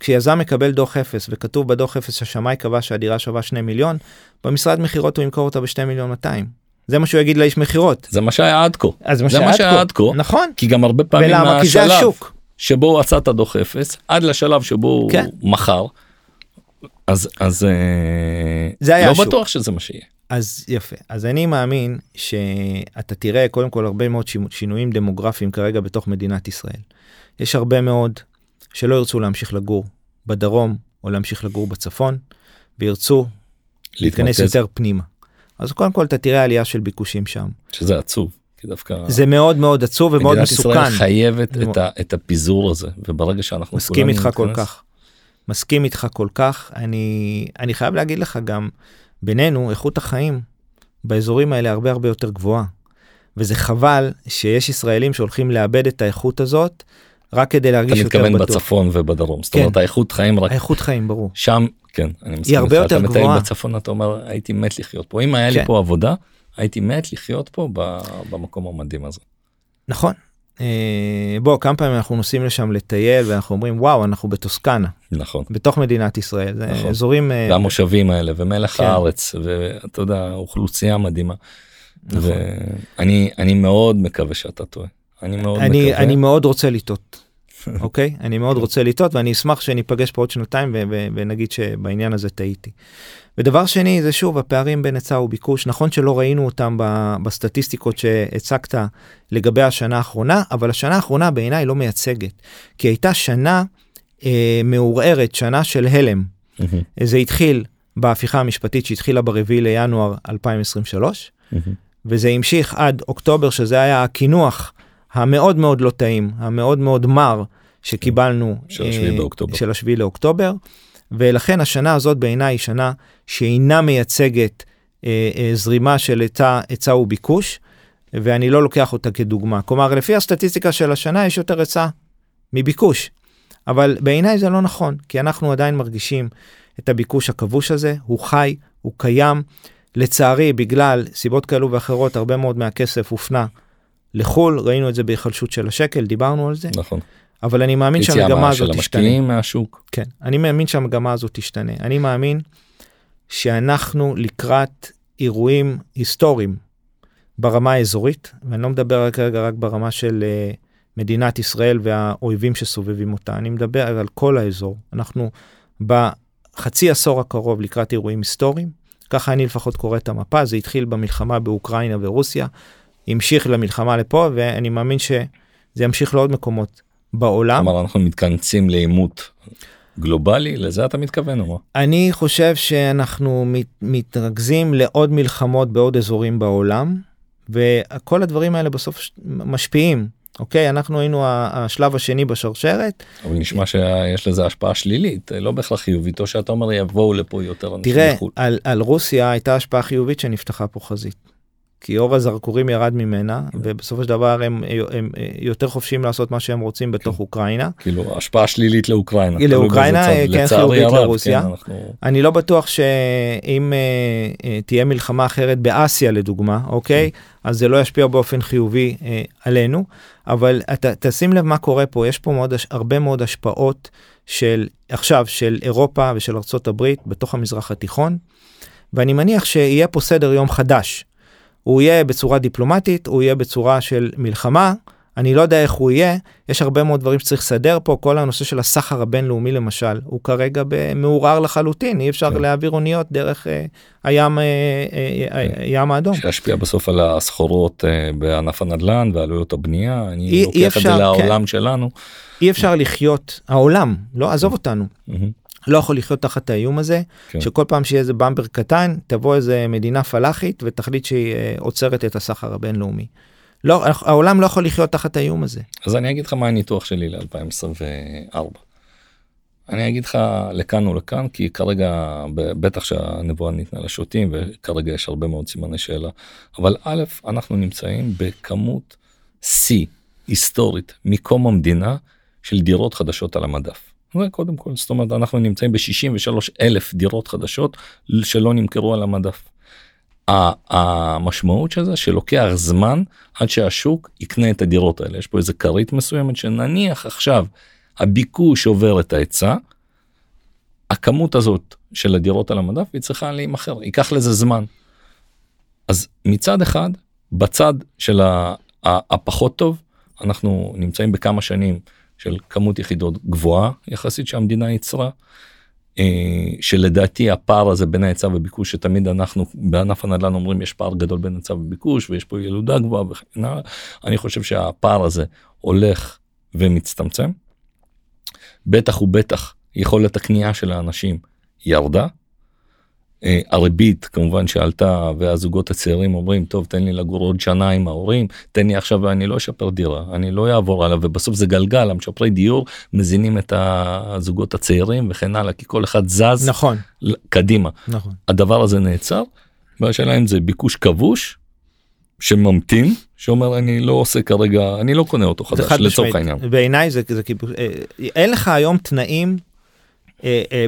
[SPEAKER 3] כשיזם מקבל דוח אפס, וכתוב בדוח אפס שהשמאי קבע שהדירה שווה 2 מיליון, במשרד מכירות הוא ימכור אותה ב-2 מיליון 200. זה מה שהוא יגיד לאיש מכירות.
[SPEAKER 2] זה מה שהיה עד כה. זה מה שהיה עד כה.
[SPEAKER 3] נכון.
[SPEAKER 2] כי גם הרבה פעמים
[SPEAKER 3] ולמה? כי זה השוק.
[SPEAKER 2] שבו הוא עשה את הדוח אפס עד לשלב שבו
[SPEAKER 3] כן.
[SPEAKER 2] הוא מכר. אז אז אה,
[SPEAKER 3] זה היה
[SPEAKER 2] לא
[SPEAKER 3] השוק.
[SPEAKER 2] בטוח שזה מה שיהיה.
[SPEAKER 3] אז יפה אז אני מאמין שאתה תראה קודם כל הרבה מאוד שינו- שינויים דמוגרפיים כרגע בתוך מדינת ישראל. יש הרבה מאוד שלא ירצו להמשיך לגור בדרום או להמשיך לגור בצפון וירצו
[SPEAKER 2] להתמרכז,
[SPEAKER 3] יותר פנימה. אז קודם כל אתה תראה עלייה של ביקושים שם.
[SPEAKER 2] שזה עצוב. כי דווקא
[SPEAKER 3] זה מאוד מאוד עצוב ומאוד
[SPEAKER 2] מדינת ישראל
[SPEAKER 3] מסוכן.
[SPEAKER 2] חייבת את, ה, את הפיזור הזה וברגע שאנחנו
[SPEAKER 3] מסכים איתך כל
[SPEAKER 2] נתכנס-
[SPEAKER 3] כך. מסכים איתך כל כך. אני אני חייב להגיד לך גם בינינו איכות החיים באזורים האלה הרבה הרבה יותר גבוהה. וזה חבל שיש ישראלים שהולכים לאבד את האיכות הזאת רק כדי
[SPEAKER 2] אתה
[SPEAKER 3] להרגיש יותר
[SPEAKER 2] מתכוון
[SPEAKER 3] בטוח.
[SPEAKER 2] בצפון ובדרום זאת
[SPEAKER 3] כן.
[SPEAKER 2] אומרת האיכות חיים רק
[SPEAKER 3] האיכות חיים ברור.
[SPEAKER 2] שם כן אני מסכים
[SPEAKER 3] הרבה
[SPEAKER 2] איתך.
[SPEAKER 3] יותר
[SPEAKER 2] אתה מטייל
[SPEAKER 3] גבוהה.
[SPEAKER 2] בצפון אתה אומר הייתי מת לחיות פה אם היה לי
[SPEAKER 3] כן.
[SPEAKER 2] פה עבודה הייתי מת לחיות פה במקום המדהים הזה.
[SPEAKER 3] נכון. אה, בוא כמה פעמים אנחנו נוסעים לשם לטייל ואנחנו אומרים וואו אנחנו בטוסקנה
[SPEAKER 2] נכון.
[SPEAKER 3] בתוך מדינת ישראל זה
[SPEAKER 2] נכון.
[SPEAKER 3] אזורים אה,
[SPEAKER 2] והמושבים האלה ומלח
[SPEAKER 3] כן.
[SPEAKER 2] הארץ ואתה יודע אוכלוסייה מדהימה.
[SPEAKER 3] נכון.
[SPEAKER 2] ואני אני מאוד מקווה שאתה טועה. אני מאוד
[SPEAKER 3] אני
[SPEAKER 2] מקווה.
[SPEAKER 3] אני מאוד רוצה לטעות. אוקיי אני מאוד רוצה לטעות ואני אשמח שניפגש פה עוד שנתיים ונגיד שבעניין הזה טעיתי. ודבר שני זה שוב הפערים בין היצע וביקוש נכון שלא ראינו אותם בסטטיסטיקות שהצגת לגבי השנה האחרונה אבל השנה האחרונה בעיניי לא מייצגת כי הייתה שנה אה, מעורערת שנה של הלם
[SPEAKER 2] מהמם,
[SPEAKER 3] זה התחיל בהפיכה המשפטית שהתחילה ברביעי לינואר 2023
[SPEAKER 2] מהמם.
[SPEAKER 3] וזה המשיך עד אוקטובר שזה היה הקינוח המאוד מאוד לא טעים המאוד מאוד מר שקיבלנו
[SPEAKER 2] של השביעי
[SPEAKER 3] אה,
[SPEAKER 2] באוקטובר.
[SPEAKER 3] של השביעי לאוקטובר ולכן השנה הזאת בעיניי היא שנה שאינה מייצגת אה, אה, זרימה של היצע וביקוש ואני לא לוקח אותה כדוגמה. כלומר לפי הסטטיסטיקה של השנה יש יותר היצע מביקוש. אבל בעיניי זה לא נכון כי אנחנו עדיין מרגישים את הביקוש הכבוש הזה הוא חי הוא קיים. לצערי בגלל סיבות כאלו ואחרות הרבה מאוד מהכסף הופנה לחו"ל. ראינו את זה בהיחלשות של השקל דיברנו על זה.
[SPEAKER 2] נכון.
[SPEAKER 3] אבל אני מאמין
[SPEAKER 2] יציאה
[SPEAKER 3] שהמגמה הזאת תשתנה.
[SPEAKER 2] המשקיעים מהשוק.
[SPEAKER 3] כן, אני מאמין שהמגמה הזאת תשתנה. אני מאמין שאנחנו לקראת אירועים היסטוריים ברמה האזורית, ואני לא מדבר כרגע רק ברמה של uh, מדינת ישראל והאויבים שסובבים אותה, אני מדבר על כל האזור. אנחנו בחצי עשור הקרוב לקראת אירועים היסטוריים, ככה אני לפחות קורא את המפה, זה התחיל במלחמה באוקראינה ורוסיה, המשיך למלחמה לפה, ואני מאמין שזה ימשיך לעוד מקומות בעולם.
[SPEAKER 2] כלומר אנחנו מתכנסים לעימות גלובלי לזה אתה מתכוון או מה?
[SPEAKER 3] אני חושב שאנחנו מת, מתרכזים לעוד מלחמות בעוד אזורים בעולם וכל הדברים האלה בסוף משפיעים אוקיי אנחנו היינו השלב השני בשרשרת
[SPEAKER 2] אבל נשמע שיש לזה השפעה שלילית לא בהכרח חיובית או שאתה אומר יבואו לפה יותר אנשים
[SPEAKER 3] תראה
[SPEAKER 2] מחו"ל.
[SPEAKER 3] על, על רוסיה הייתה השפעה חיובית שנפתחה פה חזית. כי אור הזרקורים ירד ממנה ובסופו של דבר הם, הם, יותר חופשיים לעשות מה שהם רוצים בתוך אוקראינה.
[SPEAKER 2] כאילו השפעה שלילית לאוקראינה.
[SPEAKER 3] היא לאוקראינה. כן, חיובית
[SPEAKER 2] הרב,
[SPEAKER 3] לרוסיה.
[SPEAKER 2] כן, אנחנו-
[SPEAKER 3] אני לא בטוח שאם אה, אה, תהיה מלחמה אחרת באסיה לדוגמה, אוקיי? אז זה לא ישפיע באופן חיובי אה, עלינו, אבל אתה תשים לב מה קורה פה, יש פה מאוד, הרבה מאוד השפעות של עכשיו של אירופה ושל ארצות הברית בתוך המזרח התיכון, ואני מניח שיהיה פה סדר יום חדש. הוא יהיה בצורה דיפלומטית, הוא יהיה בצורה של מלחמה, אני לא יודע איך הוא יהיה, יש הרבה מאוד דברים שצריך לסדר פה, כל הנושא של הסחר הבינלאומי למשל, הוא כרגע מעורער לחלוטין, אי אפשר
[SPEAKER 2] כן.
[SPEAKER 3] להעביר אוניות דרך אה, הים, אה, אה, אה,
[SPEAKER 2] כן.
[SPEAKER 3] הים האדום.
[SPEAKER 2] שישפיע בסוף על הסחורות אה, בענף הנדל"ן ועלויות הבנייה אני
[SPEAKER 3] אי- אי
[SPEAKER 2] לוקח את
[SPEAKER 3] אפשר,
[SPEAKER 2] זה
[SPEAKER 3] כן.
[SPEAKER 2] לעולם שלנו.
[SPEAKER 3] אי אפשר לחיות, העולם, לא עזוב אותנו, לא יכול לחיות תחת האיום הזה,
[SPEAKER 2] כן.
[SPEAKER 3] שכל פעם שיהיה איזה במבר קטן, תבוא איזה מדינה פלאחית ותחליט שהיא אה, עוצרת את הסחר הבינלאומי. לא, העולם לא יכול לחיות תחת האיום הזה.
[SPEAKER 2] אז אני אגיד לך מה הניתוח שלי ל-2024. אני אגיד לך לכאן ולכאן כי כרגע בטח שהנבואה ניתנה לשוטים וכרגע יש הרבה מאוד סימני שאלה אבל א' אנחנו נמצאים בכמות שיא היסטורית מקום המדינה של דירות חדשות על המדף. זה קודם כל זאת אומרת אנחנו נמצאים ב-63 אלף דירות חדשות שלא נמכרו על המדף. המשמעות של זה שלוקח זמן עד שהשוק יקנה את הדירות האלה יש פה איזה כרית מסוימת שנניח עכשיו הביקוש עובר את ההיצע. הכמות הזאת של הדירות על המדף היא צריכה להימכר ייקח לזה זמן. אז מצד אחד בצד של הפחות טוב אנחנו נמצאים בכמה שנים של כמות יחידות גבוהה יחסית שהמדינה ייצרה. שלדעתי הפער הזה בין ההיצע וביקוש שתמיד אנחנו בענף הנדל"ן אומרים יש פער גדול בין היצע וביקוש ויש פה ילודה גבוהה וכן הלאה אני חושב שהפער הזה הולך ומצטמצם. בטח ובטח יכולת הקנייה של האנשים ירדה. אה, הריבית כמובן שעלתה והזוגות הצעירים אומרים טוב תן לי לגור עוד שנה עם ההורים תן לי עכשיו ואני לא אשפר דירה אני לא אעבור עליו ובסוף זה גלגל המשפרי דיור מזינים את הזוגות הצעירים וכן הלאה כי כל אחד זז
[SPEAKER 3] נכון
[SPEAKER 2] קדימה
[SPEAKER 3] נכון
[SPEAKER 2] הדבר הזה נעצר. והשאלה אם זה ביקוש כבוש שממתין שאומר אני לא עושה כרגע אני לא קונה אותו
[SPEAKER 3] זה
[SPEAKER 2] חדש
[SPEAKER 3] חד
[SPEAKER 2] לצורך. העניין.
[SPEAKER 3] בעיניי זה, זה כיבוש, אה, אין לך היום תנאים,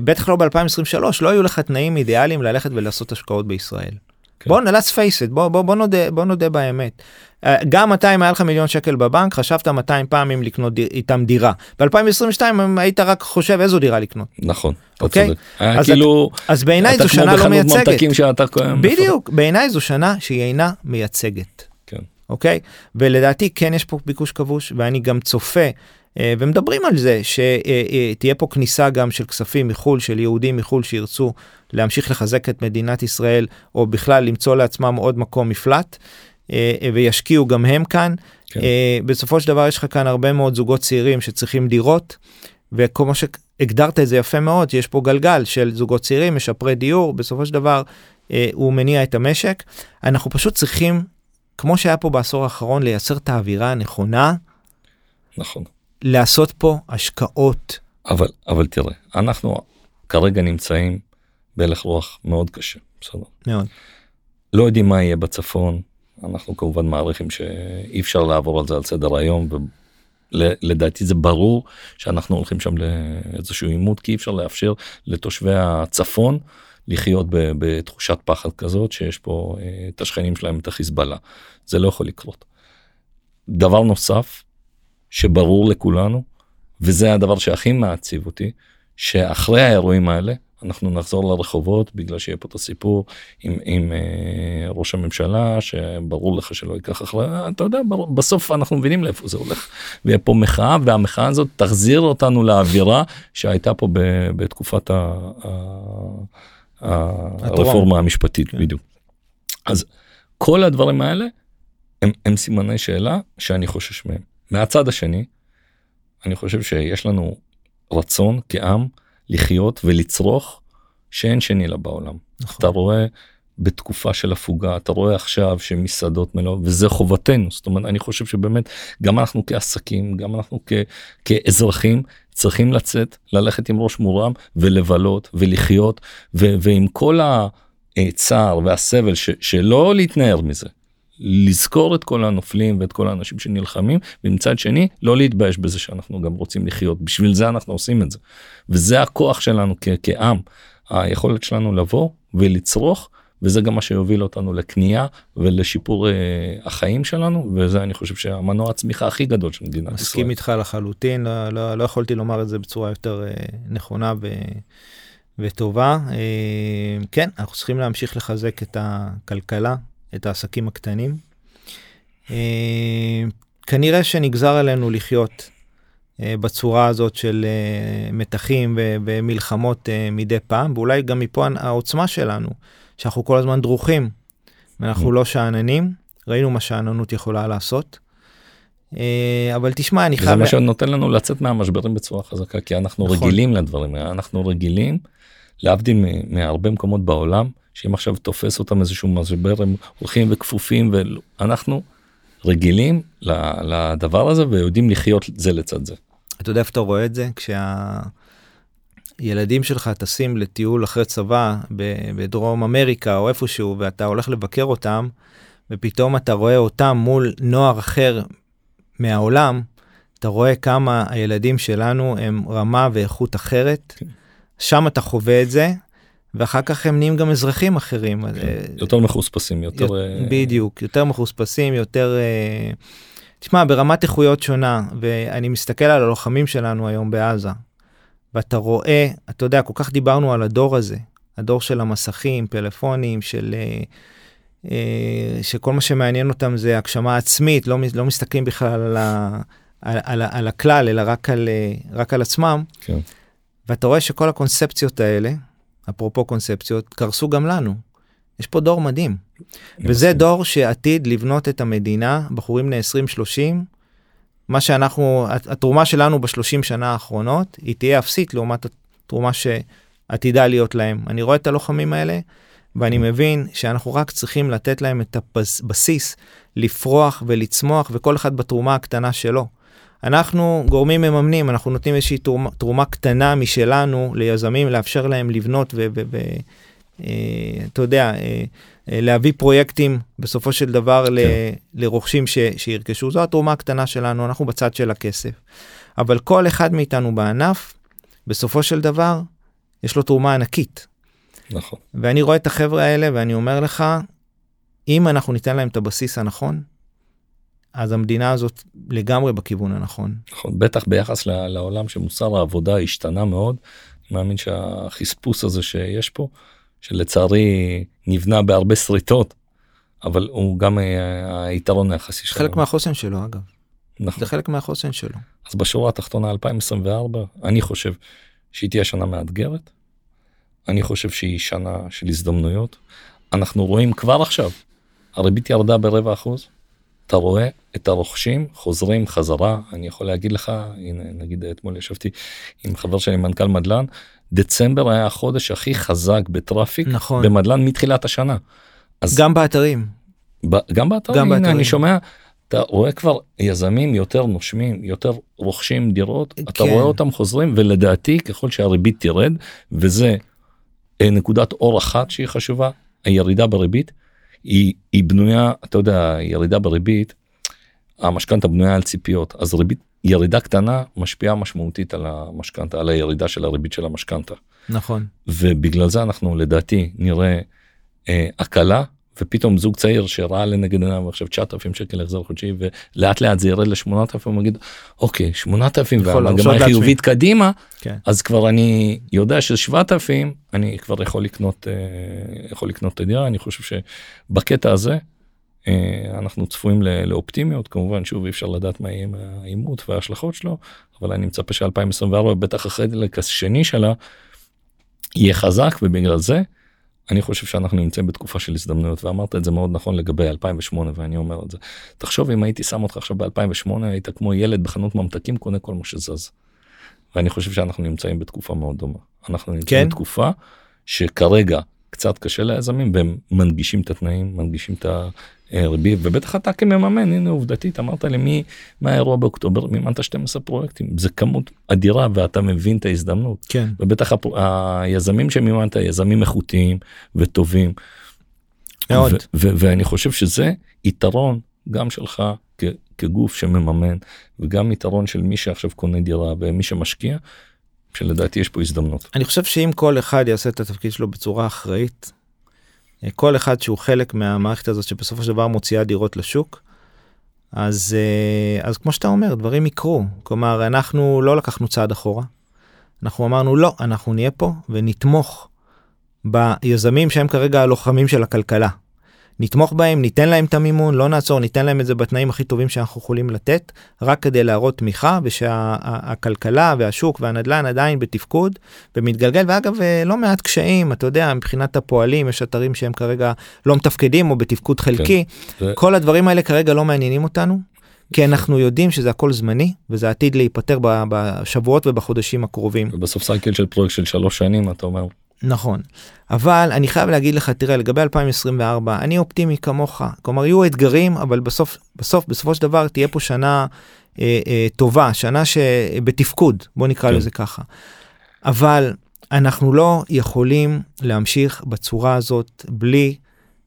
[SPEAKER 3] בטח לא ב-2023, לא היו לך תנאים אידיאליים ללכת ולעשות השקעות בישראל.
[SPEAKER 2] כן.
[SPEAKER 3] בוא, let's face it, בוא, בוא, בוא, נודה, בוא נודה באמת. אה, גם אתה, אם היה לך מיליון שקל בבנק, חשבת 200 פעם אם לקנות דיר, איתם דירה. ב-2022 היית רק חושב איזו דירה לקנות.
[SPEAKER 2] נכון.
[SPEAKER 3] אוקיי?
[SPEAKER 2] היה
[SPEAKER 3] אז
[SPEAKER 2] כאילו
[SPEAKER 3] אז בעיניי זו שנה לא מייצגת.
[SPEAKER 2] שאתה
[SPEAKER 3] בדיוק, בעיניי זו שנה שהיא אינה מייצגת.
[SPEAKER 2] כן.
[SPEAKER 3] אוקיי? ולדעתי כן יש פה ביקוש כבוש, ואני גם צופה, אה, ומדברים על זה, שתהיה פה כניסה גם של כספים מחו"ל, של יהודים מחו"ל שירצו להמשיך לחזק את מדינת ישראל, או בכלל למצוא לעצמם עוד מקום מפלט, אה, אה, וישקיעו גם הם כאן.
[SPEAKER 2] כן.
[SPEAKER 3] אה, בסופו של דבר יש לך כאן הרבה מאוד זוגות צעירים שצריכים דירות, וכמו שהגדרת את זה יפה מאוד, שיש פה גלגל של זוגות צעירים, משפרי דיור, בסופו של דבר אה, הוא מניע את המשק. אנחנו פשוט צריכים, כמו שהיה פה בעשור האחרון, לייצר את האווירה הנכונה,
[SPEAKER 2] נכון.
[SPEAKER 3] לעשות פה השקעות.
[SPEAKER 2] אבל אבל תראה אנחנו כרגע נמצאים בהלך רוח מאוד קשה בסדר
[SPEAKER 3] מאוד.
[SPEAKER 2] לא יודעים מה יהיה בצפון אנחנו כמובן מעריכים שאי אפשר לעבור על זה על סדר היום ולדעתי זה ברור שאנחנו הולכים שם לאיזשהו עימות כי אי אפשר לאפשר לתושבי הצפון לחיות ב- בתחושת פחד כזאת שיש פה אה, את השכנים שלהם את החיזבאללה זה לא יכול לקרות. דבר נוסף שברור לכולנו וזה הדבר שהכי מעציב אותי שאחרי האירועים האלה אנחנו נחזור לרחובות בגלל שיהיה פה את הסיפור עם, עם אה, ראש הממשלה שברור לך שלא ייקח אחרי אתה יודע ברור, בסוף אנחנו מבינים לאיפה זה הולך ויהיה פה מחאה והמחאה הזאת תחזיר אותנו לאווירה שהייתה פה ב, בתקופת ה, ה, ה, הרפורמה המשפטית
[SPEAKER 3] כן.
[SPEAKER 2] בדיוק. אז כל הדברים האלה הם, הם סימני שאלה שאני חושש מהם. מהצד השני אני חושב שיש לנו רצון כעם לחיות ולצרוך שאין שני לה בעולם.
[SPEAKER 3] נכון.
[SPEAKER 2] אתה רואה בתקופה של הפוגה אתה רואה עכשיו שמסעדות מלאות וזה חובתנו זאת אומרת אני חושב שבאמת גם אנחנו כעסקים גם אנחנו כ, כאזרחים צריכים לצאת ללכת עם ראש מורם ולבלות ולחיות ו, ועם כל הצער והסבל ש, שלא להתנער מזה. לזכור את כל הנופלים ואת כל האנשים שנלחמים ומצד שני לא להתבייש בזה שאנחנו גם רוצים לחיות בשביל זה אנחנו עושים את זה וזה הכוח שלנו כ- כעם היכולת שלנו לבוא ולצרוך וזה גם מה שיוביל אותנו לקנייה ולשיפור אה, החיים שלנו וזה אני חושב שהמנוע הצמיחה הכי גדול של מדינת ישראל.
[SPEAKER 3] מסכים איתך לחלוטין, לא, לא, לא יכולתי לומר את זה בצורה יותר אה, נכונה ו, וטובה. אה, כן, אנחנו צריכים להמשיך לחזק את הכלכלה, את העסקים הקטנים. אה, כנראה שנגזר עלינו לחיות אה, בצורה הזאת של אה, מתחים ומלחמות מדי פעם, ואולי גם מפה העוצמה שלנו, שאנחנו כל הזמן דרוכים, ואנחנו
[SPEAKER 2] Mm.
[SPEAKER 3] לא שאננים, ראינו מה שאננות יכולה לעשות. אבל תשמע, אני
[SPEAKER 2] זה
[SPEAKER 3] חייב...
[SPEAKER 2] מה שנותן לנו לצאת מהמשברים בצורה חזקה כי אנחנו
[SPEAKER 3] נכון.
[SPEAKER 2] רגילים לדברים האלה אנחנו רגילים להבדיל מהרבה מקומות בעולם שאם עכשיו תופס אותם איזשהו משבר הם הולכים וכפופים ואנחנו רגילים לדבר הזה ויודעים לחיות זה לצד זה.
[SPEAKER 3] אתה יודע איפה אתה רואה את זה? כשהילדים שלך טסים לטיול אחרי צבא בדרום אמריקה או איפשהו ואתה הולך לבקר אותם ופתאום אתה רואה אותם מול נוער אחר מהעולם, אתה רואה כמה הילדים שלנו הם רמה ואיכות אחרת.
[SPEAKER 2] כן.
[SPEAKER 3] שם אתה חווה את זה ואחר כך הם נהיים גם אזרחים אחרים. אז, אה,
[SPEAKER 2] יותר מחוספסים יותר אה,
[SPEAKER 3] בדיוק, יותר מחוספסים, יותר... אה, תשמע, ברמת איכויות שונה, ואני מסתכל על הלוחמים שלנו היום בעזה, ואתה רואה, אתה יודע, כל כך דיברנו על הדור הזה, הדור של המסכים, פלאפונים, של... שכל מה שמעניין אותם זה הגשמה עצמית, לא, לא מסתכלים בכלל על, ה, על, על, על הכלל, אלא רק על, רק על עצמם.
[SPEAKER 2] כן.
[SPEAKER 3] ואתה רואה שכל הקונספציות האלה, אפרופו קונספציות, קרסו גם לנו. יש פה דור מדהים. וזה. דור שעתיד לבנות את המדינה, בחורים בני 20-30, מה שאנחנו, התרומה שלנו בשלושים שנה האחרונות, היא תהיה אפסית לעומת התרומה שעתידה להיות להם. אני רואה את הלוחמים האלה, ואני מבין שאנחנו רק צריכים לתת להם את הבסיס לפרוח ולצמוח, וכל אחד בתרומה הקטנה שלו. אנחנו גורמים מממנים, אנחנו נותנים איזושהי תרומה, תרומה קטנה משלנו ליזמים, לאפשר להם לבנות ואתה אה, יודע, אה, אה, להביא פרויקטים בסופו של דבר כן. ל, לרוכשים ש, שירכשו. זו התרומה הקטנה שלנו, אנחנו בצד של הכסף. אבל כל אחד מאיתנו בענף, בסופו של דבר, יש לו תרומה ענקית.
[SPEAKER 2] נכון.
[SPEAKER 3] ואני רואה את החבר'ה האלה ואני אומר לך, אם אנחנו ניתן להם את הבסיס הנכון, אז המדינה הזאת לגמרי בכיוון הנכון.
[SPEAKER 2] נכון, בטח ביחס לעולם שמוסר העבודה השתנה מאוד. אני מאמין שהחספוס הזה שיש פה, שלצערי נבנה בהרבה שריטות, אבל הוא גם אה, היתרון היחסי
[SPEAKER 3] שלו. חלק מהחוסן שלו אגב. נכון. זה חלק מהחוסן שלו.
[SPEAKER 2] אז בשורה התחתונה 2024, אני חושב שהיא תהיה שנה מאתגרת. אני חושב שהיא שנה של הזדמנויות. אנחנו רואים כבר עכשיו, הריבית ירדה ברבע אחוז. אתה רואה את הרוכשים חוזרים חזרה אני יכול להגיד לך הנה נגיד אתמול ישבתי עם חבר שלי מנכ"ל מדלן דצמבר היה החודש הכי חזק בטראפיק
[SPEAKER 3] נכון
[SPEAKER 2] במדלן מתחילת השנה.
[SPEAKER 3] אז גם באתרים.
[SPEAKER 2] ב, גם באתרים, גם הנה, באתרים. אני שומע אתה רואה כבר יזמים יותר נושמים יותר רוכשים דירות כן. אתה רואה אותם חוזרים ולדעתי ככל שהריבית תרד וזה אה, נקודת אור אחת שהיא חשובה הירידה בריבית היא, היא בנויה אתה יודע ירידה בריבית המשכנתה בנויה על ציפיות אז ריבית ירידה קטנה משפיעה משמעותית על המשכנתה על הירידה של הריבית של המשכנתה.
[SPEAKER 3] נכון.
[SPEAKER 2] ובגלל זה אנחנו לדעתי נראה אה, הקלה ופתאום זוג צעיר שראה לנגד עיניו עכשיו 9,000 שקל החזר חודשי ולאט לאט זה ירד ל-8,000 הוא מגיד אוקיי 8,000 והמגמה חיובית קדימה כן. אז כבר אני יודע שזה 7,000 אני כבר יכול לקנות אה, יכול לקנות את הדירה אני חושב שבקטע הזה אה, אנחנו צפויים לאופטימיות כמובן שוב אי אפשר לדעת מה יהיה העימות וההשלכות שלו אבל אני מצפה ש2024 בטח אחרי החלק השני שלה יהיה חזק ובגלל זה. אני חושב שאנחנו נמצאים בתקופה של הזדמנויות ואמרת את זה מאוד נכון לגבי 2008 ואני אומר את זה. תחשוב אם הייתי שם אותך עכשיו ב2008 היית כמו ילד בחנות ממתקים קונה כל מה שזז. ואני חושב שאנחנו נמצאים בתקופה מאוד דומה. אנחנו נמצאים כן? בתקופה שכרגע קצת קשה ליזמים והם מנגישים את התנאים מנגישים את ריבית ובטח אתה כמממן הנה עובדתית אמרת לי מי מה האירוע באוקטובר מימנת 12 פרויקטים זה כמות אדירה ואתה מבין את ההזדמנות
[SPEAKER 3] כן
[SPEAKER 2] ובטח היזמים שמימנת יזמים איכותיים וטובים. מאוד. ואני חושב שזה יתרון גם שלך כגוף שמממן וגם יתרון של מי שעכשיו קונה דירה ומי שמשקיע. שלדעתי יש פה הזדמנות.
[SPEAKER 3] אני חושב שאם כל אחד יעשה את התפקיד שלו בצורה אחראית כל אחד שהוא חלק מהמערכת הזאת שבסופו של דבר מוציאה דירות לשוק. אז אה, אז כמו שאתה אומר דברים יקרו כלומר אנחנו לא לקחנו צעד אחורה. אנחנו אמרנו לא אנחנו נהיה פה ונתמוך ביזמים שהם כרגע הלוחמים של הכלכלה. נתמוך בהם, ניתן להם את המימון, לא נעצור, ניתן להם את זה בתנאים הכי טובים שאנחנו יכולים לתת, רק כדי להראות תמיכה ושהכלכלה והשוק והנדל"ן עדיין בתפקוד ומתגלגל, ואגב, אה, לא מעט קשיים, אתה יודע, מבחינת הפועלים, יש אתרים שהם כרגע לא מתפקדים או בתפקוד כן. חלקי, כן. כל הדברים האלה כרגע לא מעניינים אותנו. כי אנחנו יודעים שזה הכל זמני וזה עתיד להיפטר בשבועות ובחודשים הקרובים.
[SPEAKER 2] ובסוף סייקל של פרויקט של שלוש שנים אתה אומר.
[SPEAKER 3] נכון. אבל אני חייב להגיד לך תראה לגבי 2024 אני אופטימי כמוך. כלומר יהיו אתגרים אבל בסוף בסוף בסופו של דבר תהיה פה שנה אה, אה, טובה שנה שבתפקוד בוא נקרא כן. לזה ככה. אבל אנחנו לא יכולים להמשיך בצורה הזאת בלי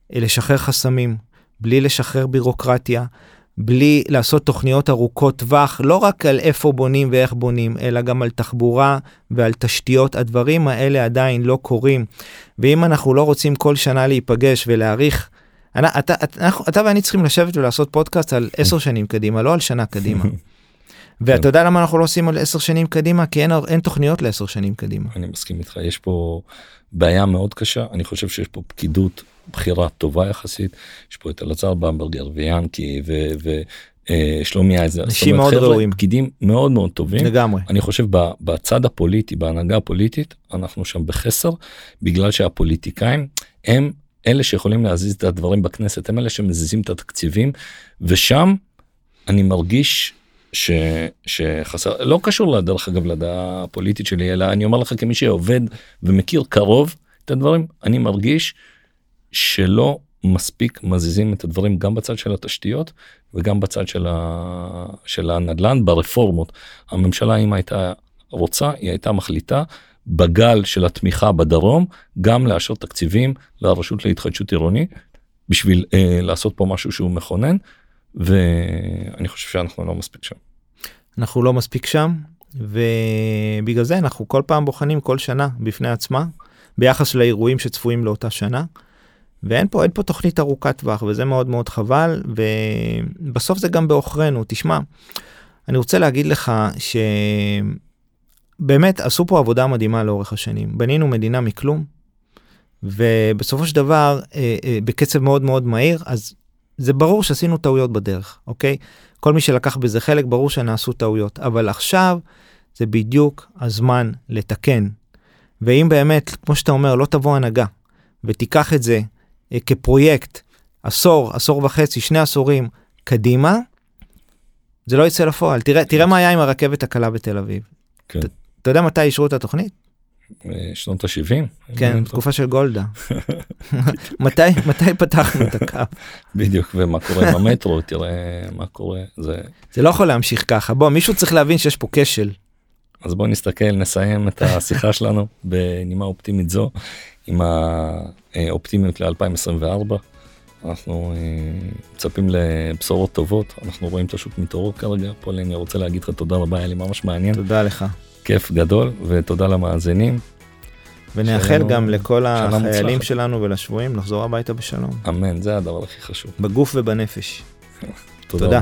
[SPEAKER 3] לשחרר חסמים בלי לשחרר בירוקרטיה בלי לעשות תוכניות ארוכות טווח, לא רק על איפה בונים ואיך בונים, אלא גם על תחבורה ועל תשתיות. הדברים האלה עדיין לא קורים. ואם אנחנו לא רוצים כל שנה להיפגש ולהעריך, אתה, אתה, אתה ואני צריכים לשבת ולעשות פודקאסט על עשר שנים קדימה, לא על שנה קדימה. ואתה יודע למה אנחנו לא עושים על עשר שנים קדימה? כי אין, אין תוכניות לעשר שנים קדימה.
[SPEAKER 2] אני מסכים איתך, יש פה בעיה מאוד קשה, אני חושב שיש פה פקידות בחירה טובה יחסית יש פה את אלעזר במברגר ויאנקי אה, שלומי אייזר.
[SPEAKER 3] אנשים מאוד ראויים.
[SPEAKER 2] פקידים מאוד מאוד טובים.
[SPEAKER 3] לגמרי.
[SPEAKER 2] אני חושב ב- בצד הפוליטי, בהנהגה הפוליטית, אנחנו שם בחסר, בגלל שהפוליטיקאים הם אלה שיכולים להזיז את הדברים בכנסת, הם אלה שמזיזים את התקציבים, ושם אני מרגיש ש, שחסר, לא קשור לדרך אגב לדעה הפוליטית שלי, אלא אני אומר לך כמי שעובד ומכיר קרוב את הדברים, אני מרגיש שלא מספיק מזיזים את הדברים גם בצד של התשתיות וגם בצד של, ה... של הנדל"ן ברפורמות. הממשלה אם הייתה רוצה היא הייתה מחליטה בגל של התמיכה בדרום גם לאשר תקציבים לרשות להתחדשות עירונית בשביל אה, לעשות פה משהו שהוא מכונן ואני חושב שאנחנו לא מספיק שם.
[SPEAKER 3] אנחנו לא מספיק שם ובגלל זה אנחנו כל פעם בוחנים כל שנה בפני עצמה ביחס לאירועים שצפויים לאותה שנה. ואין פה אין פה תוכנית ארוכת טווח וזה מאוד מאוד חבל ובסוף זה גם בעוכרינו תשמע. אני רוצה להגיד לך שבאמת עשו פה עבודה מדהימה לאורך השנים בנינו מדינה מכלום. ובסופו של דבר אה, אה, בקצב מאוד מאוד מהיר אז זה ברור שעשינו טעויות בדרך אוקיי כל מי שלקח בזה חלק ברור שנעשו טעויות אבל עכשיו זה בדיוק הזמן לתקן. ואם באמת כמו שאתה אומר לא תבוא הנהגה ותיקח את זה כפרויקט עשור עשור וחצי שני עשורים קדימה. זה לא יצא לפועל תראה תראה מה היה עם הרכבת הקלה בתל אביב.
[SPEAKER 2] כן.
[SPEAKER 3] אתה- אתה יודע מתי אישרו את התוכנית?
[SPEAKER 2] אה, שנות ה-70?
[SPEAKER 3] כן, בתקופה של גולדה. מתי מתי פתחנו את הקו?
[SPEAKER 2] בדיוק ומה קורה עם המטרו תראה מה קורה זה
[SPEAKER 3] זה לא יכול להמשיך ככה בוא מישהו צריך להבין שיש פה כשל.
[SPEAKER 2] אז בוא נסתכל נסיים את השיחה שלנו בנימה אופטימית זו עם האופטימיות ל-2024. אנחנו אה, מצפים לבשורות טובות אנחנו רואים את השוק מתעורר כרגע פול אני רוצה להגיד לך תודה רבה היה לי ממש מעניין
[SPEAKER 3] תודה לך.
[SPEAKER 2] כיף גדול ותודה למאזינים
[SPEAKER 3] ונאחל
[SPEAKER 2] שלנו-
[SPEAKER 3] גם לכל החיילים
[SPEAKER 2] מוצלחת.
[SPEAKER 3] שלנו ולשבויים לחזור הביתה בשלום.
[SPEAKER 2] אמן זה הדבר הכי חשוב
[SPEAKER 3] בגוף ובנפש.
[SPEAKER 2] תודה
[SPEAKER 3] תודה.